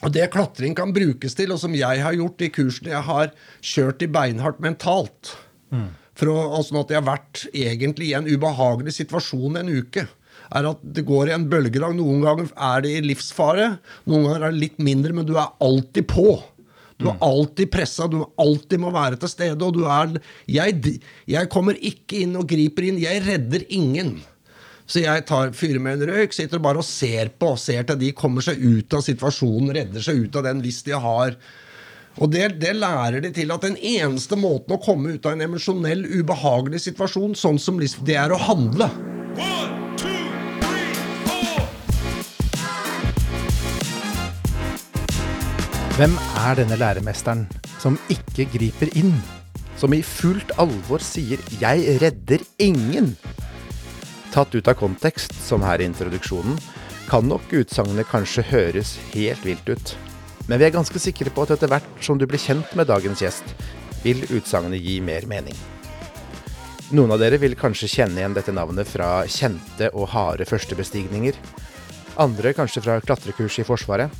Og det klatring kan brukes til, og som jeg har gjort i kursene jeg har kjørt i beinhardt mentalt for å, altså at jeg har vært egentlig i en ubehagelig situasjon en uke, er at det går i en bølgedag. Noen ganger er det i livsfare, noen ganger er det litt mindre, men du er alltid på. Du er alltid pressa, du alltid må være til stede. Og du er jeg, jeg kommer ikke inn og griper inn. Jeg redder ingen. Så jeg tar, fyrer med en røyk, sitter bare og ser på, ser til de kommer seg ut av situasjonen, redder seg ut av den hvis de har og det, det lærer de til at den eneste måten å komme ut av en emosjonell, ubehagelig situasjon, sånn som det er å handle. One, two, three. Hvem er denne læremesteren som ikke griper inn? Som i fullt alvor sier 'jeg redder ingen'? Tatt ut av kontekst, som her i introduksjonen, kan nok utsagnet kanskje høres helt vilt ut. Men vi er ganske sikre på at etter hvert som du blir kjent med dagens gjest, vil utsagnet gi mer mening. Noen av dere vil kanskje kjenne igjen dette navnet fra kjente og harde førstebestigninger. Andre kanskje fra klatrekurs i Forsvaret.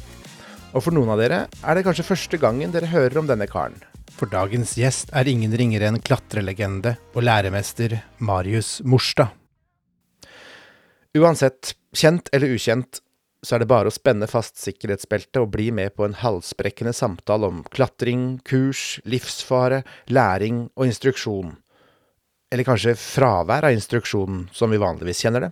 Og for noen av dere er det kanskje første gangen dere hører om denne karen. For dagens gjest er ingen ringere enn klatrelegende og læremester Marius Morstad. Uansett, kjent eller ukjent, så er det bare å spenne fast sikkerhetsbeltet og bli med på en halsbrekkende samtale om klatring, kurs, livsfare, læring og instruksjon. Eller kanskje fravær av instruksjon, som vi vanligvis kjenner det.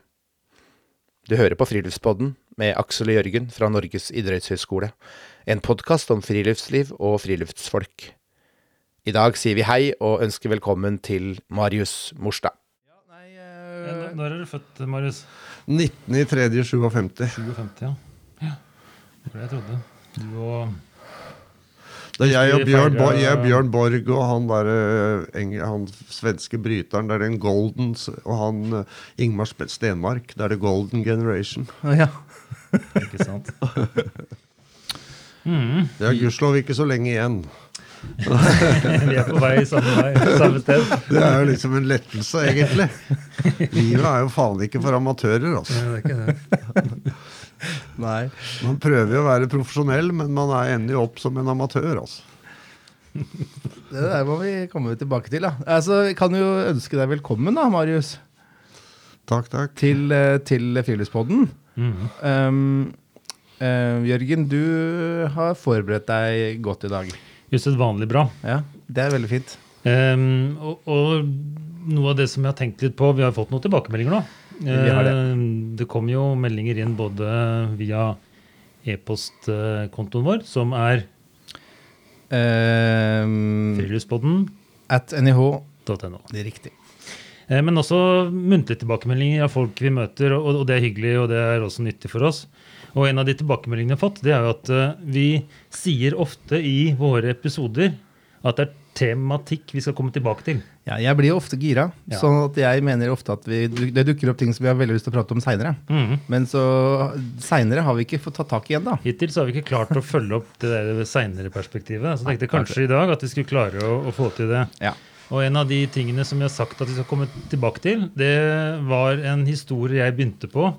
Du hører på Friluftspodden med Aksel og Jørgen fra Norges idrettshøgskole. En podkast om friluftsliv og friluftsfolk. I dag sier vi hei og ønsker velkommen til Marius Morstad. Ja, Når er du født, Marius? 19.3.57. 57, ja. ja. Det var det jeg trodde. Du og Det er jeg og Bjørn, feirer- Bo- jeg, Bjørn Borg og han, der, eh, han svenske bryteren. Det er den Golden Og han eh, Ingmar Stenmark. Det er The Golden Generation. Ja. Ikke sant? Mm. Det er gudskjelov ikke så lenge igjen. Vi er på vei samme vei, samme sted. Det er jo liksom en lettelse, egentlig. Livet er jo faen ikke for amatører, altså. Nei, det er ikke det. Nei. Man prøver jo å være profesjonell, men man er ender jo opp som en amatør, altså. Det der må vi komme tilbake til. da. Altså, kan jo ønske deg velkommen, da, Marius, Takk, takk. til, eh, til Friluftspodden. Mm. Um, uh, Jørgen, du har forberedt deg godt i dag. Usedvanlig bra. Ja, Det er veldig fint. Um, og, og noe av det som jeg har tenkt litt på Vi har fått noen tilbakemeldinger nå. Vi har det. Ehm, det kom jo meldinger inn både via e-postkontoen vår, som er Um, friluftspodden.no. at nih. Det er riktig. Eh, Men også muntlige tilbakemeldinger av folk vi møter, og, og det er hyggelig, og det er også nyttig for oss. Og en av de tilbakemeldingene vi har fått, det er jo at eh, vi sier ofte i våre episoder at det er tematikk vi skal komme tilbake til. Ja, jeg blir jo ofte gira, Ja. sånn at jeg mener ofte at vi, det dukker opp ting som vi har veldig lyst til å prate om seinere. Mm. Men så seinere har vi ikke fått tatt tak i da. Hittil så har vi ikke klart å følge opp det der seinere perspektivet. Så tenkte jeg kanskje i dag at vi skulle klare å, å få til det. Ja. Og en av de tingene som vi har sagt at vi skal komme tilbake til, det var en historie jeg begynte på,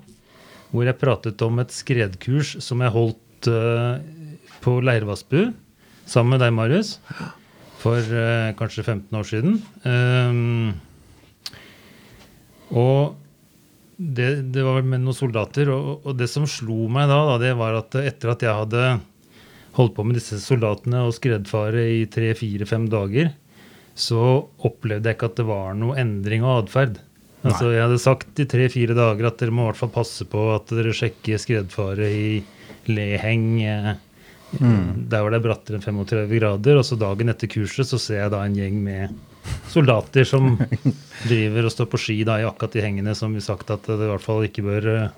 hvor jeg pratet om et skredkurs som jeg holdt uh, på Leirvassbu sammen med deg, Marius, for eh, kanskje 15 år siden. Um, og det, det var med noen soldater, og, og det som slo meg da, da, det var at etter at jeg hadde holdt på med disse soldatene og skredfare i tre, fire, fem dager, så opplevde jeg ikke at det var noe endring av atferd. Altså, jeg hadde sagt i tre-fire dager at dere må i hvert fall passe på at dere sjekker skredfare i leheng. eh, Der var det er brattere enn 35 grader. Og så dagen etter kurset så ser jeg da en gjeng med soldater som driver og står på ski da i akkurat de hengene som vi sagt at det i hvert fall ikke bør eh,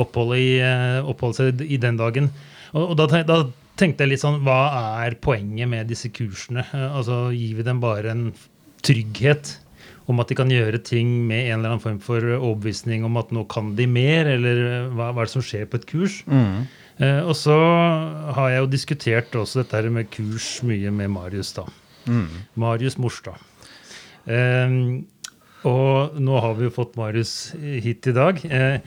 oppholde, i, eh, oppholde seg i den dagen. Og, og da, da tenkte jeg litt sånn, hva er poenget med disse kursene? Eh, Altså Gir vi dem bare en trygghet om at de kan gjøre ting med en eller annen form for overbevisning om at nå kan de mer, eller hva, hva er det som skjer på et kurs? Eh, og så har jeg jo diskutert også dette her med kurs mye med Marius, da. Marius Morstad. Eh, og nå har vi jo fått Marius hit i dag. Eh,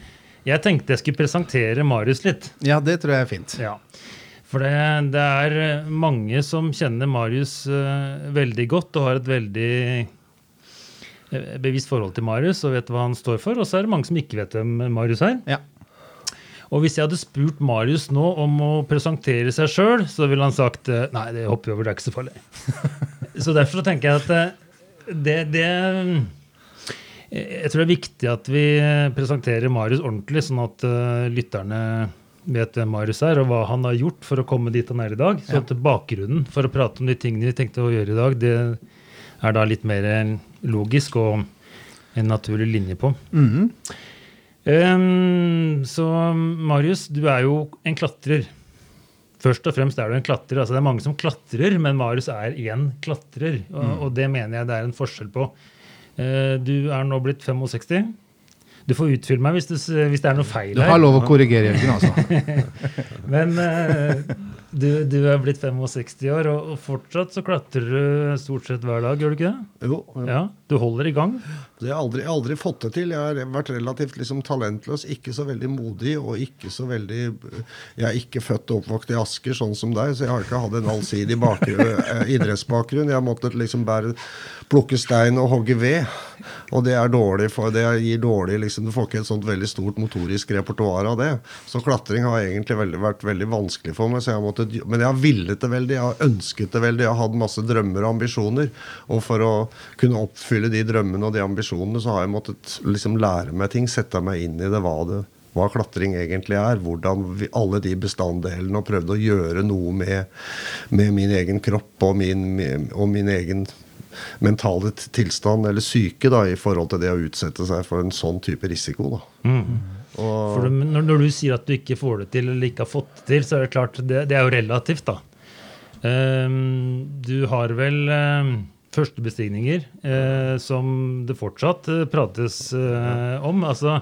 jeg tenkte jeg skulle presentere Marius litt. Ja, det tror jeg er fint. Ja. For det, det er mange som kjenner Marius uh, veldig godt og har et veldig bevisst forhold til Marius og vet hva han står for. Og så er det mange som ikke vet hvem Marius er. Ja. Og hvis jeg hadde spurt Marius nå om å presentere seg sjøl, så ville han sagt eh, nei, det hopper vi over, det er ikke så farlig. så derfor så tenker jeg at eh, det, det Jeg tror det er viktig at vi presenterer Marius ordentlig, sånn at eh, lytterne vet hvem Marius er, og hva han har gjort for å komme dit han er i dag. Så at bakgrunnen for å prate om de tingene vi tenkte å gjøre i dag, det er da litt mer logisk og en naturlig linje på. Ehm, så Marius, du er jo en klatrer. Først og fremst er du en klatrer. altså Det er mange som klatrer, men Marius er én klatrer. Og, og det mener jeg det er en forskjell på. Uh, du er nå blitt 65. Du får utfylle meg hvis, du, hvis det er noe feil her. Du har lov å korrigere, Jørgen. altså. Men uh, du, du er blitt 65 år, og, og fortsatt så klatrer du stort sett hver dag, gjør du ikke det? Jo, Ja, Du holder i gang. Det har jeg aldri, aldri fått det til. Jeg har vært relativt liksom, talentløs, ikke så veldig modig og ikke så veldig Jeg er ikke født og oppvokst i Asker, sånn som deg, så jeg har ikke hatt en allsidig eh, idrettsbakgrunn. Jeg har måttet liksom bare plukke stein og hogge ved. Og det er dårlig for det gir dårlig liksom, Du får ikke et sånt veldig stort motorisk repertoar av det. Så klatring har egentlig veldig, vært veldig vanskelig for meg. Jeg har måttet, men jeg har villet det veldig, jeg har ønsket det veldig, jeg har hatt masse drømmer og ambisjoner. Og for å kunne oppfylle de drømmene og de ambisjonene, så har jeg måttet liksom lære meg ting, sette meg inn i det, hva det hva klatring egentlig er, hvordan vi, alle de bestanddelene, og prøvde å gjøre noe med, med min egen kropp og min, og min egen mentale tilstand eller syke da, i forhold til det å utsette seg for en sånn type risiko. Da. Og, For du, når, når du sier at du ikke får det til eller ikke har fått det til, så er det klart, det, det er jo relativt, da. Um, du har vel um, førstebestigninger eh, som det fortsatt eh, prates eh, om. Altså,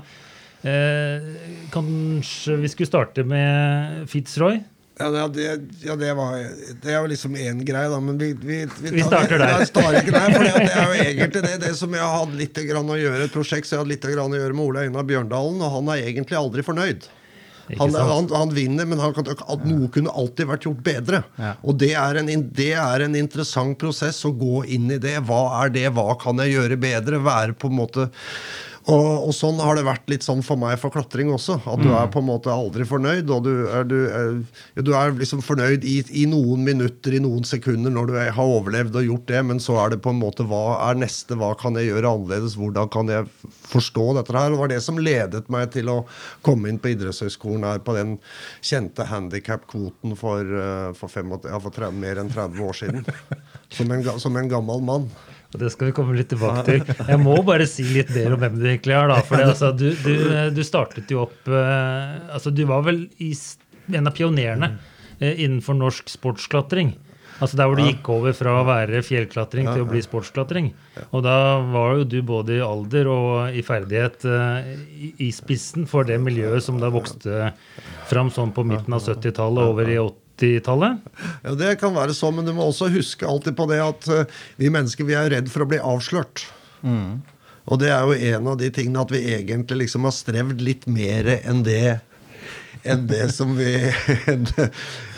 eh, kanskje vi skulle starte med Fitzroy? ja, det, ja, det, var, det er jo liksom én greie, da, men vi, vi, Vi starter der. Jeg starter ikke der, for det er jo egentlig det, det som jeg hatt litt grann å gjøre, et prosjekt som jeg hatt litt grann å gjøre med Ole Einar Bjørndalen, og han er egentlig aldri fornøyd. Han, han, han vinner, men han kan, noe kunne alltid vært gjort bedre. Ja. Og det er, en, det er en interessant prosess å gå inn i det. Hva er det? Hva kan jeg gjøre bedre? Være på en måte og, og sånn har det vært litt sånn for meg for klatring også. At du er på en måte aldri fornøyd. Og du er, du er, du er liksom fornøyd i, i noen minutter, i noen sekunder, når du er, har overlevd og gjort det, men så er det på en måte hva er neste? Hva kan jeg gjøre annerledes? Hvordan kan jeg forstå dette her? Og det var det som ledet meg til å komme inn på idrettshøyskolen her på den kjente handikap-kvoten for, eh, for, fem, ja, for 30, mer enn 30 år siden. Som en, som en gammel mann. Og det skal vi komme litt tilbake til. Jeg må bare si litt mer om hvem du egentlig er. da, for det, altså, du, du, du startet jo opp uh, altså Du var vel i, en av pionerene uh, innenfor norsk sportsklatring. Altså Der hvor du gikk over fra å være fjellklatring til å bli sportsklatring. Og da var jo du både i alder og i ferdighet uh, i, i spissen for det miljøet som da vokste fram sånn på midten av 70-tallet over i 80-tallet. Ja, Det kan være sånn, men du må også huske alltid på det at eh, vi mennesker vi er redd for å bli avslørt. Og det er jo en av de tingene at vi egentlig liksom har strevd litt mer enn det enn det som vi enn det,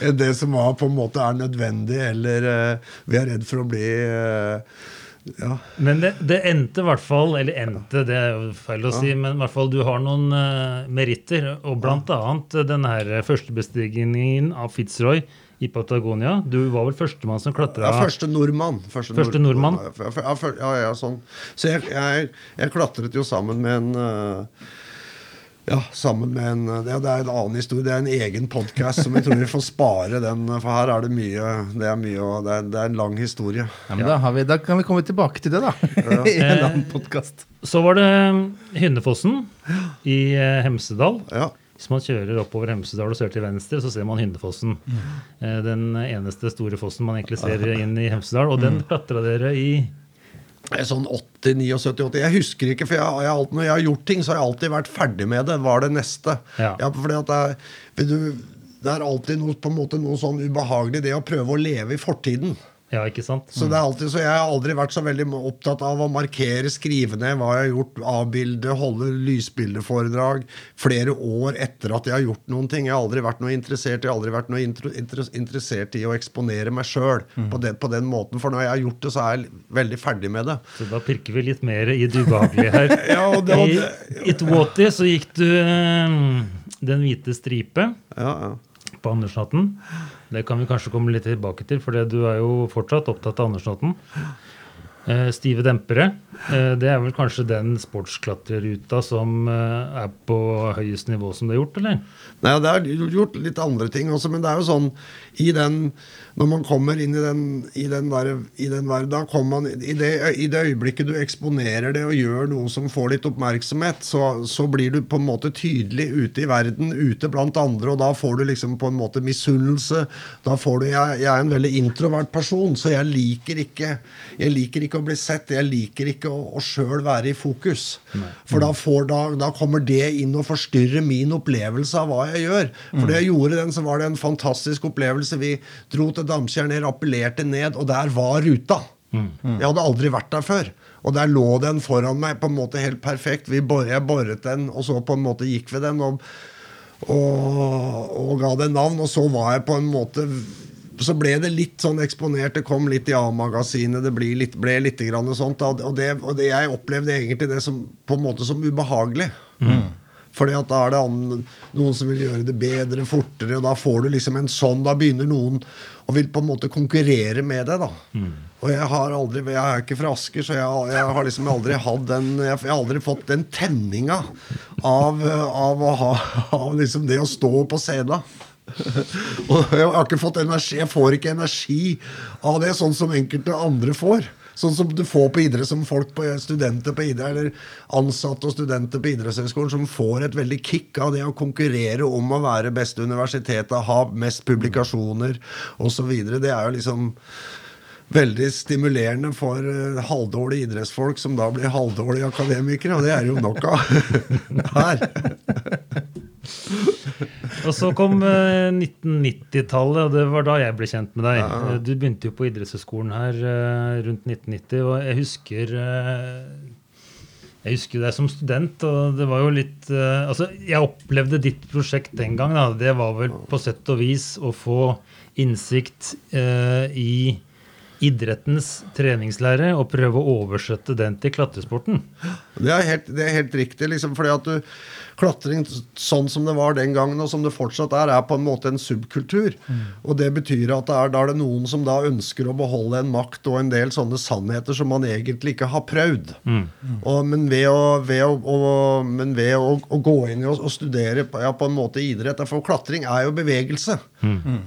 enn det som var på en måte er nødvendig, eller eh, vi er redd for å bli eh, ja. Men det, det endte i hvert fall Eller endte, det er jo feil å si, men i hvert fall du har noen uh, meritter. Og blant annet den her førstebestigningen av Fitzroy i Patagonia. Du var vel førstemann som klatra Ja, første nordmann. Første, Første nordmann. Ja, f- ja, ja, ja, sånn. Så jeg, jeg, jeg klatret jo sammen med en eh, ja, sammen med en det, det er en annen historie. Det er en egen podkast som jeg tror vi får spare den. For her er det mye Det er, mye, og det er, det er en lang historie. Ja, men da, har vi, da kan vi komme tilbake til det, da. I en annen podkast. Så var det Hyndefossen i eh, Hemsedal. Ja. Hvis man kjører oppover Hemsedal og ser til venstre, så ser man Hyndefossen. Mm. Den eneste store fossen man egentlig ser inn i Hemsedal. Og den klatra dere i er Sånn 80, 79, 80 Jeg husker ikke, for jeg, jeg, når jeg har gjort ting, så har jeg alltid vært ferdig med det. Hva er det neste? Ja. fordi at det er, det er alltid noe, på en måte, noe sånn ubehagelig, det å prøve å leve i fortiden. Ja, ikke sant? Så, det er alltid, så jeg har aldri vært så veldig opptatt av å markere, skrive ned hva jeg har gjort, avbilde, holde lysbildeforedrag flere år etter at jeg har gjort noen ting. Jeg har aldri vært noe interessert, jeg har aldri vært noe inter, interessert i å eksponere meg sjøl på, den- på den måten. For når jeg har gjort det, så er jeg veldig ferdig med det. Så da pirker vi litt mer i det ubehagelige her. Ja, og det- og I Itwati så gikk du eh, Den hvite stripe Ja, ja. på Andersnatten. Det kan vi kanskje komme litt tilbake til, for du er jo fortsatt opptatt av Andersnatten. Eh, Stive dempere. Eh, det er vel kanskje den sportsklatreruta som eh, er på høyest nivå som det er gjort, eller? Nei, det er gjort litt andre ting også, men det er jo sånn i den Når man kommer inn i den, i den, der, i den da kommer man i det, I det øyeblikket du eksponerer det og gjør noe som får litt oppmerksomhet, så, så blir du på en måte tydelig ute i verden, ute blant andre, og da får du liksom på en måte misunnelse. Da får du Jeg, jeg er en veldig introvert person, så jeg liker ikke Jeg liker ikke å bli sett. Jeg liker ikke å, å sjøl være i fokus. For da, får, da, da kommer det inn og forstyrrer min opplevelse av hva jeg gjør. For da jeg gjorde den, så var det en fantastisk opplevelse. Vi dro til Damtjern, rappellerte ned, og der var ruta. Jeg hadde aldri vært der før. Og der lå den foran meg på en måte helt perfekt. Vi bor, jeg boret den, og så på en måte gikk vi den. og og, og ga det navn, og så var jeg på en måte så ble det litt sånn eksponert. Det kom litt i A-magasinet. Det ble litt, ble litt grann sånt. Og, det, og det, jeg opplevde egentlig det som, på en måte som ubehagelig. Fordi at da er det annen, noen som vil gjøre det bedre, fortere, og da får du liksom en sånn Da begynner noen å vil på en måte konkurrere med deg, da. Og jeg har aldri Jeg er ikke fra Asker, så jeg, jeg har liksom aldri hatt den jeg har aldri fått den tenninga av, av å ha av liksom det å stå på scenen. Og jeg har ikke fått energi Jeg får ikke energi av det, sånn som enkelte andre får. Sånn som du får på idrett som folk på studenter på idrett, eller ansatte og studenter på idrettshøyskolen, som får et veldig kick av det å konkurrere om å være beste universitetet, ha mest publikasjoner osv. Det er jo liksom veldig stimulerende for uh, halvdårlige idrettsfolk som da blir halvdårlige akademikere, og det er jo nok av her. Og så kom eh, 1990-tallet, og det var da jeg ble kjent med deg. Ja. Du begynte jo på idrettshøyskolen her eh, rundt 1990, og jeg husker eh, jeg husker deg som student, og det var jo litt eh, Altså, jeg opplevde ditt prosjekt den gang, da. Det var vel på sett og vis å få innsikt eh, i idrettens treningslære og prøve å oversette den til klatresporten. Det er helt, det er helt riktig. liksom, fordi at du, Klatring sånn som det var den gangen, og som det fortsatt er, er på en måte en subkultur. Og det betyr at det er, da er det noen som da ønsker å beholde en makt og en del sånne sannheter som man egentlig ikke har prøvd. Og, men ved, å, ved, å, og, men ved å, å gå inn i og, og studere på, ja, på en måte idrett For klatring er jo bevegelse.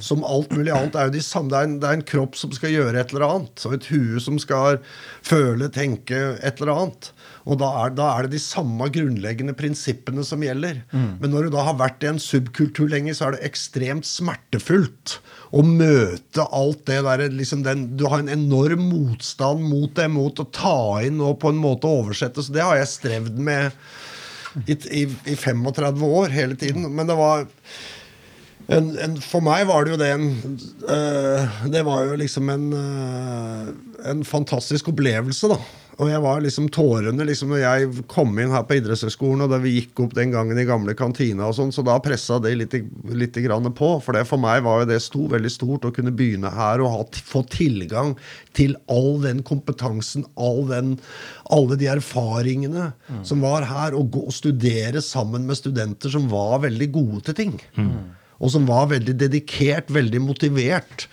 Som alt mulig annet er jo de samme. Det er, en, det er en kropp som skal gjøre et eller annet. Og et hue som skal føle, tenke et eller annet. Og da er, da er det de samme grunnleggende prinsippene som gjelder. Men når du da har vært i en subkultur lenge, så er det ekstremt smertefullt å møte alt det der liksom Du har en enorm motstand mot det, mot å ta inn og på en måte oversette. Så det har jeg strevd med i, i, i 35 år hele tiden. Men det var en, en, for meg var det jo det en øh, Det var jo liksom en, øh, en fantastisk opplevelse, da. Og jeg var liksom tårende liksom når jeg kom inn her på idrettshøyskolen, og da vi gikk opp den gangen i gamle kantina og sånn, så da pressa det litt, litt grann på. For det for meg var jo det sto, veldig stort å kunne begynne her og ha, få tilgang til all den kompetansen, all den, alle de erfaringene som var her, og gå og studere sammen med studenter som var veldig gode til ting. Og som var veldig dedikert, veldig motivert.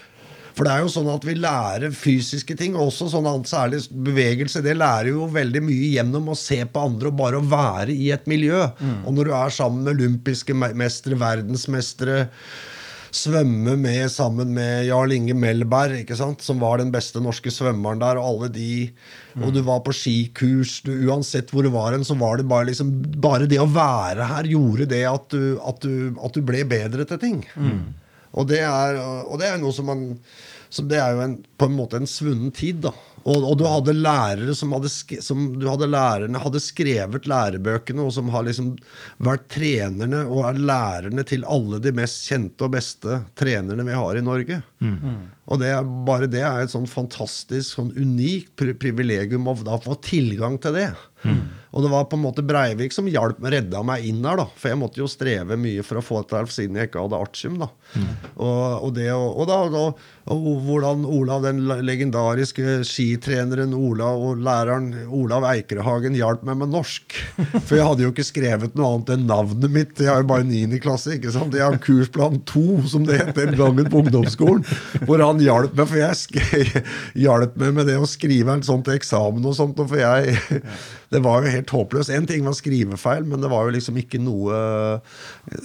For det er jo sånn at vi lærer fysiske ting, og også sånn særlig bevegelse. Det lærer jo veldig mye gjennom å se på andre og bare å være i et miljø. Og når du er sammen med olympiske mestere, verdensmestere, svømme med sammen med Jarl Inge Melberg, ikke sant? som var den beste norske svømmeren der, og alle de Og du var på skikurs. Du, uansett hvor du var hen, så var det bare liksom Bare det å være her gjorde det at du, at du, at du ble bedre til ting. Og det er, og det er noe som man som Det er jo en, på en måte en svunnen tid, da. Og, og du hadde lærere som hadde, som du hadde lærerne hadde skrevet lærebøkene, og som har liksom vært trenerne og er lærerne til alle de mest kjente og beste trenerne vi har i Norge. Og det er, bare det er et sånn fantastisk, sånn unikt pri privilegium å da få tilgang til det. Og det var på en måte Breivik som hjalp meg, redda meg inn der. da, For jeg måtte jo streve mye for å få dette Alf siden jeg ikke hadde artium. da. Og, og, det, og, og da, og, og hvordan Olav, den legendariske skitreneren Olav og læreren Olav Eikrehagen hjalp meg med norsk. For jeg hadde jo ikke skrevet noe annet enn navnet mitt. Jeg er jo bare 9. klasse. ikke sant? Jeg har kursplan 2, som det het den gangen på ungdomsskolen. Hvor han hjalp meg, for jeg hjalp meg med det å skrive en sånn til eksamen og sånt. for jeg, Det var jo helt håpløst. Én ting var skrivefeil, men det var jo liksom ikke noe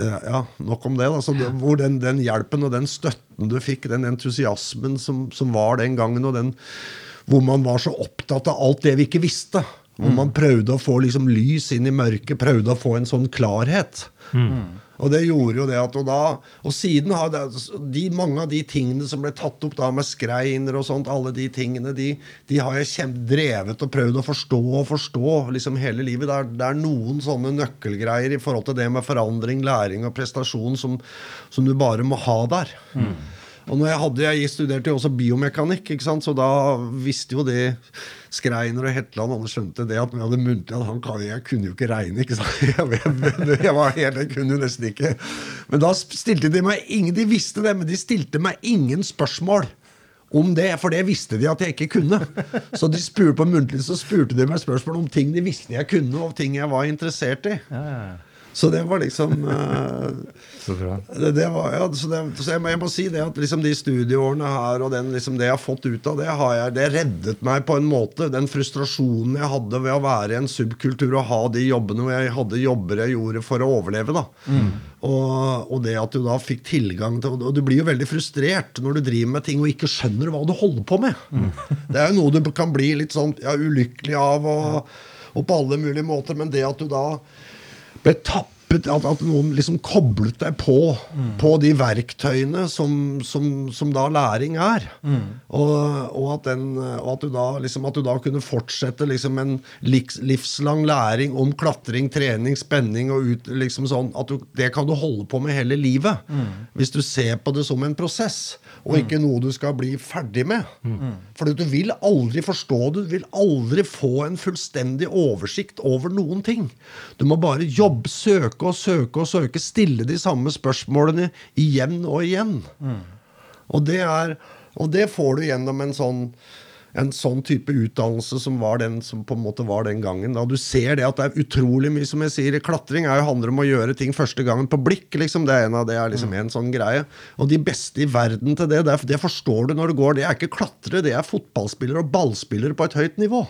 Ja, nok om det. da, så det, hvor den, den hjelpen og den støtten du fikk, den entusiasmen som, som var den gangen, og den hvor man var så opptatt av alt det vi ikke visste. Hvor man prøvde å få liksom lys inn i mørket, prøvde å få en sånn klarhet. Og det gjorde jo det at, og, da, og siden har det, de, mange av de tingene som ble tatt opp da med skreiner og sånt, alle de tingene, de, de har jeg kjem, drevet og prøvd å forstå og forstå liksom hele livet. Det er, det er noen sånne nøkkelgreier i forhold til det med forandring, læring og prestasjon som, som du bare må ha der. Og når jeg hadde, jeg studerte jo også biomekanikk, ikke sant? så da visste jo det Skreiner og Hetland alle skjønte det at jeg muntlig at kan, Jeg kunne jo ikke regne, ikke? Jeg, jeg, var helt, jeg kunne jo nesten ikke. Men da stilte de meg ingen De visste det, men de stilte meg ingen spørsmål om det, for det visste de at jeg ikke kunne. Så de spurte på muntlig så spurte de meg spørsmål om ting de visste jeg kunne, og ting jeg var interessert i. Så det var liksom eh, Så bra. det, det var, ja, så det, så jeg, må, jeg må si det at liksom de studieårene her og den, liksom det jeg har fått ut av det, har jeg, det reddet meg på en måte. Den frustrasjonen jeg hadde ved å være i en subkultur og ha de jobbene hvor jeg hadde jobber jeg gjorde for å overleve. da. Og, og det at du da fikk tilgang til Og du blir jo veldig frustrert når du driver med ting og ikke skjønner hva du holder på med. Det er jo noe du kan bli litt sånn ja, ulykkelig av og, og på alle mulige måter, men det at du da ble tappet at, at noen liksom koblet deg på på de verktøyene som, som, som da læring er. Og, og, at den, og at, du da, liksom, at du da kunne fortsette liksom en livslang læring om klatring, trening, spenning og ut, liksom sånn, at du, Det kan du holde på med hele livet. Hvis du ser på det som en prosess, og ikke noe du skal bli ferdig med. For du vil aldri forstå det, du vil aldri få en fullstendig oversikt over noen ting. Du må bare jobbe, søke og søke og søke, stille de samme spørsmålene igjen og igjen. Og, det er, og det får du gjennom en sånn en sånn type utdannelse som var den som på en måte var den gangen. Da du ser det at det er utrolig mye som jeg sier, Klatring er jo, handler om å gjøre ting første gangen på blikk. liksom, Det er en av det er liksom en sånn greie. Og de beste i verden til det, det, forstår du når det går. Det er ikke klatre, det er fotballspillere og ballspillere på et høyt nivå.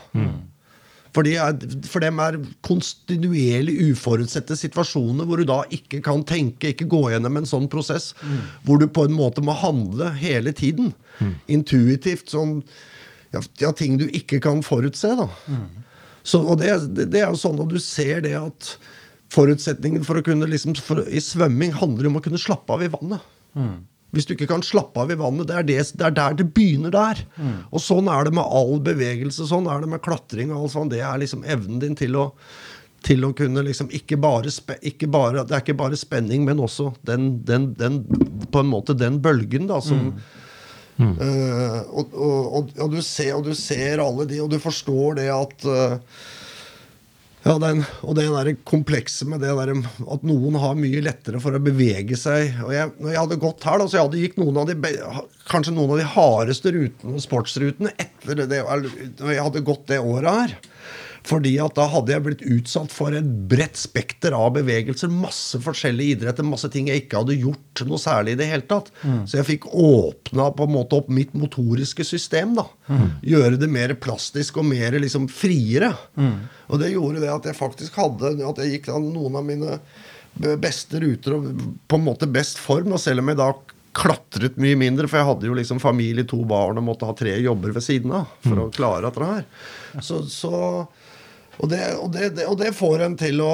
For, de er, for dem er kontinuerlig uforutsette situasjoner hvor du da ikke kan tenke, ikke gå gjennom en sånn prosess. Hvor du på en måte må handle hele tiden. Intuitivt. Sånn, ja, ja, ting du ikke kan forutse. da. Så, og det, det, er jo sånn at du ser det at forutsetningen for å kunne liksom, for, i svømming handler om å kunne slappe av i vannet. Hvis du ikke kan slappe av i vannet, det er, det, det er der det begynner der. Og sånn er det med all bevegelse, sånn er det med klatring og alt sånt. Det er liksom evnen din til å, til å kunne liksom ikke bare, ikke bare Det er ikke bare spenning, men også den, den, den på en måte den bølgen da, som Eh, og, og, og, og, du ser, og du ser alle de, og du forstår det at eh, ja, den, og det der komplekse med det der at noen har mye lettere for å bevege seg. Og jeg, når jeg hadde gått her, da, så jeg hadde gikk noen av de, kanskje noen av de hardeste rutene, sportsrutene etter det, når jeg hadde gått det året her. Fordi at da hadde jeg blitt utsatt for et bredt spekter av bevegelser. Masse forskjellige idretter, masse ting jeg ikke hadde gjort noe særlig i det hele tatt. Så jeg fikk åpna på en måte opp mitt motoriske system. da. Gjøre det mer plastisk og mer liksom friere. Og det gjorde det at jeg faktisk hadde At jeg gikk da noen av mine beste ruter og på en måte best form. Og selv om jeg da klatret mye mindre, for jeg hadde jo liksom familie, to barn og måtte ha tre jobber ved siden av for å klare dette her. Så, så Og det, og, det, det, og det får en til å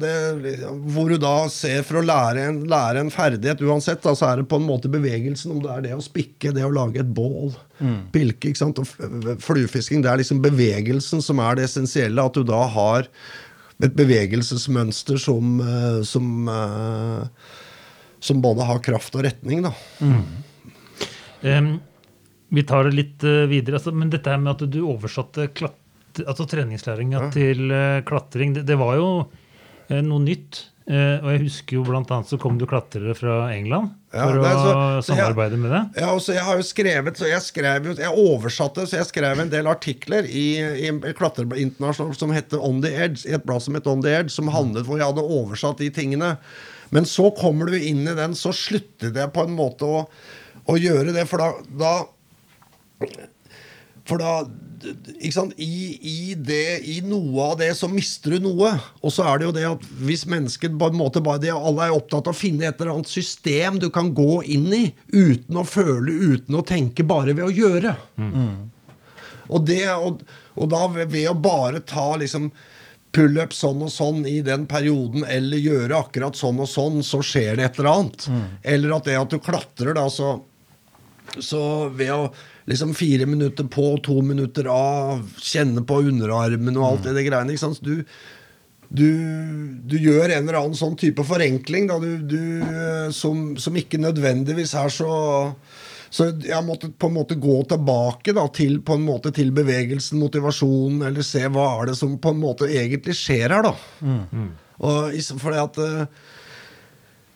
det, liksom, Hvor du da ser for å lære en, lære en ferdighet uansett, da, så er det på en måte bevegelsen. Om det er det å spikke, det å lage et bål, pilke ikke sant? og fluefisking. Det er liksom bevegelsen som er det essensielle. At du da har et bevegelsesmønster som, eh, som, eh, som både har kraft og retning. da. Em, vi tar det litt eh, videre. Altså, men dette her med at du oversatte klatt, altså treningslæringa til eh, klatring, det, det var jo eh, noe nytt. Eh, og jeg husker jo blant annet så kom du klatrere fra England Ja, for er å så- så jeg- samarbeide med det. Ja, altså jeg har jo skrevet, så jeg skrev jo, jeg oversatte, så jeg skrev en del artikler i, i internasjonalt som heter On the Edge, i et blad som het On the Edge, som handlet hvor jeg hadde oversatt de tingene. Men så kommer du inn i den, så sluttet jeg på en måte å, å gjøre det, for da, da for da? I, i, det, I noe av det så mister du noe. Og så er det jo det at hvis mennesket på en måte bare det, Alle er opptatt av å finne et eller annet system du kan gå inn i uten å føle, uten å tenke, bare ved å gjøre. Og, det, og, og da ved, å bare ta liksom pullup sånn og sånn i den perioden, eller gjøre akkurat sånn og sånn, så skjer det et eller annet. Eller at det at du klatrer, da, så så ved å liksom fire minutter på, to minutter av, kjenne på underarmen og alt det, det greiene ikke sant? Du, du, du gjør en eller annen sånn type forenkling da, du, du, eh, som, som ikke nødvendigvis er så så jeg måtte på en måte gå tilbake da, til, på en måte, til bevegelsen, motivasjonen, eller se hva er det som på en måte egentlig skjer her. da. Og for fordi at eh,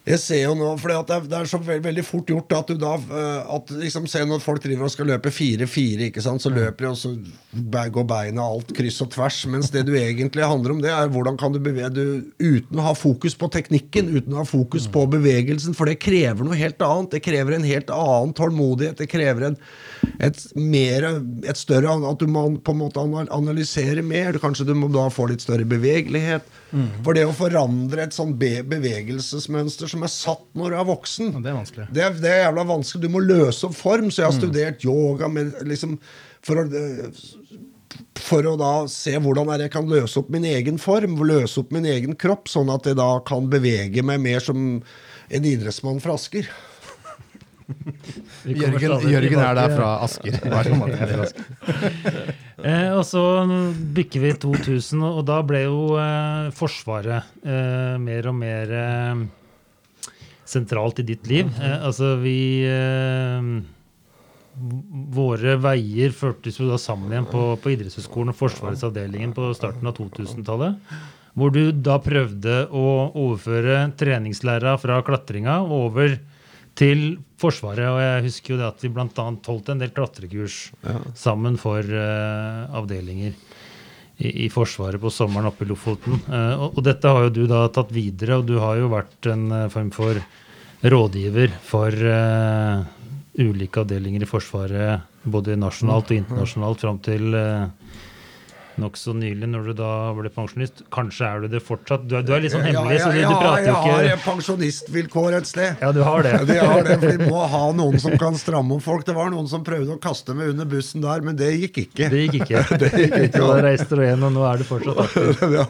jeg ser jo nå, for det er, det er så veldig, veldig fort gjort at du da eh, at liksom Se når folk driver og skal løpe 4-4, så løper de, og så går beina alt kryss og tvers. Mens det du egentlig handler om, det er hvordan kan du bevege du uten å ha fokus på teknikken, uten å ha fokus på bevegelsen, for det krever noe helt annet. Det krever en helt annen tålmodighet. Det krever en, et, mer, et større At du må på en måte analysere mer. Kanskje du må da få litt større bevegelighet. For det å forandre et sånn bevegelsesmønster som er satt når du er voksen Det er vanskelig. det er, det er jævla vanskelig. Du må løse opp form. Så jeg har studert yoga med, liksom, for, å, for å da se hvordan jeg kan løse opp min egen form, løse opp min egen kropp, sånn at jeg da kan bevege meg mer som en idrettsmann fra Asker. Jørgen, Jørgen er der fra Asker. Vær så er fra Asker. Eh, og så bykker vi 2000, og og da ble jo eh, Forsvaret eh, mer og mer eh, sentralt i ditt liv. Eh, altså vi eh, Våre veier førtes jo da sammen igjen på, på Idrettshøgskolen og Forsvarets avdelingen på starten av 2000-tallet. Hvor du da prøvde å overføre treningslæra fra klatringa over til Forsvaret. Og jeg husker jo det at vi bl.a. holdt en del klatrekurs sammen for eh, avdelinger i, i Forsvaret på sommeren oppe i Lofoten. Eh, og, og dette har jo du da tatt videre, og du har jo vært en eh, form for rådgiver for eh, ulike avdelinger i Forsvaret, både nasjonalt og internasjonalt, fram til uh, nokså nylig, når du da ble pensjonist. Kanskje er du det fortsatt? Du er, du er litt sånn hemmelig, så du, jeg, du prater jo jeg har pensjonistvilkår et sted. Ja, du har det. De har det, for Vi må ha noen som kan stramme om folk. Det var noen som prøvde å kaste meg under bussen der, men det gikk ikke. Det gikk ikke. Det gikk ikke, ja. da reiste du igjen, og nå er du fortsatt aktiv. Ja,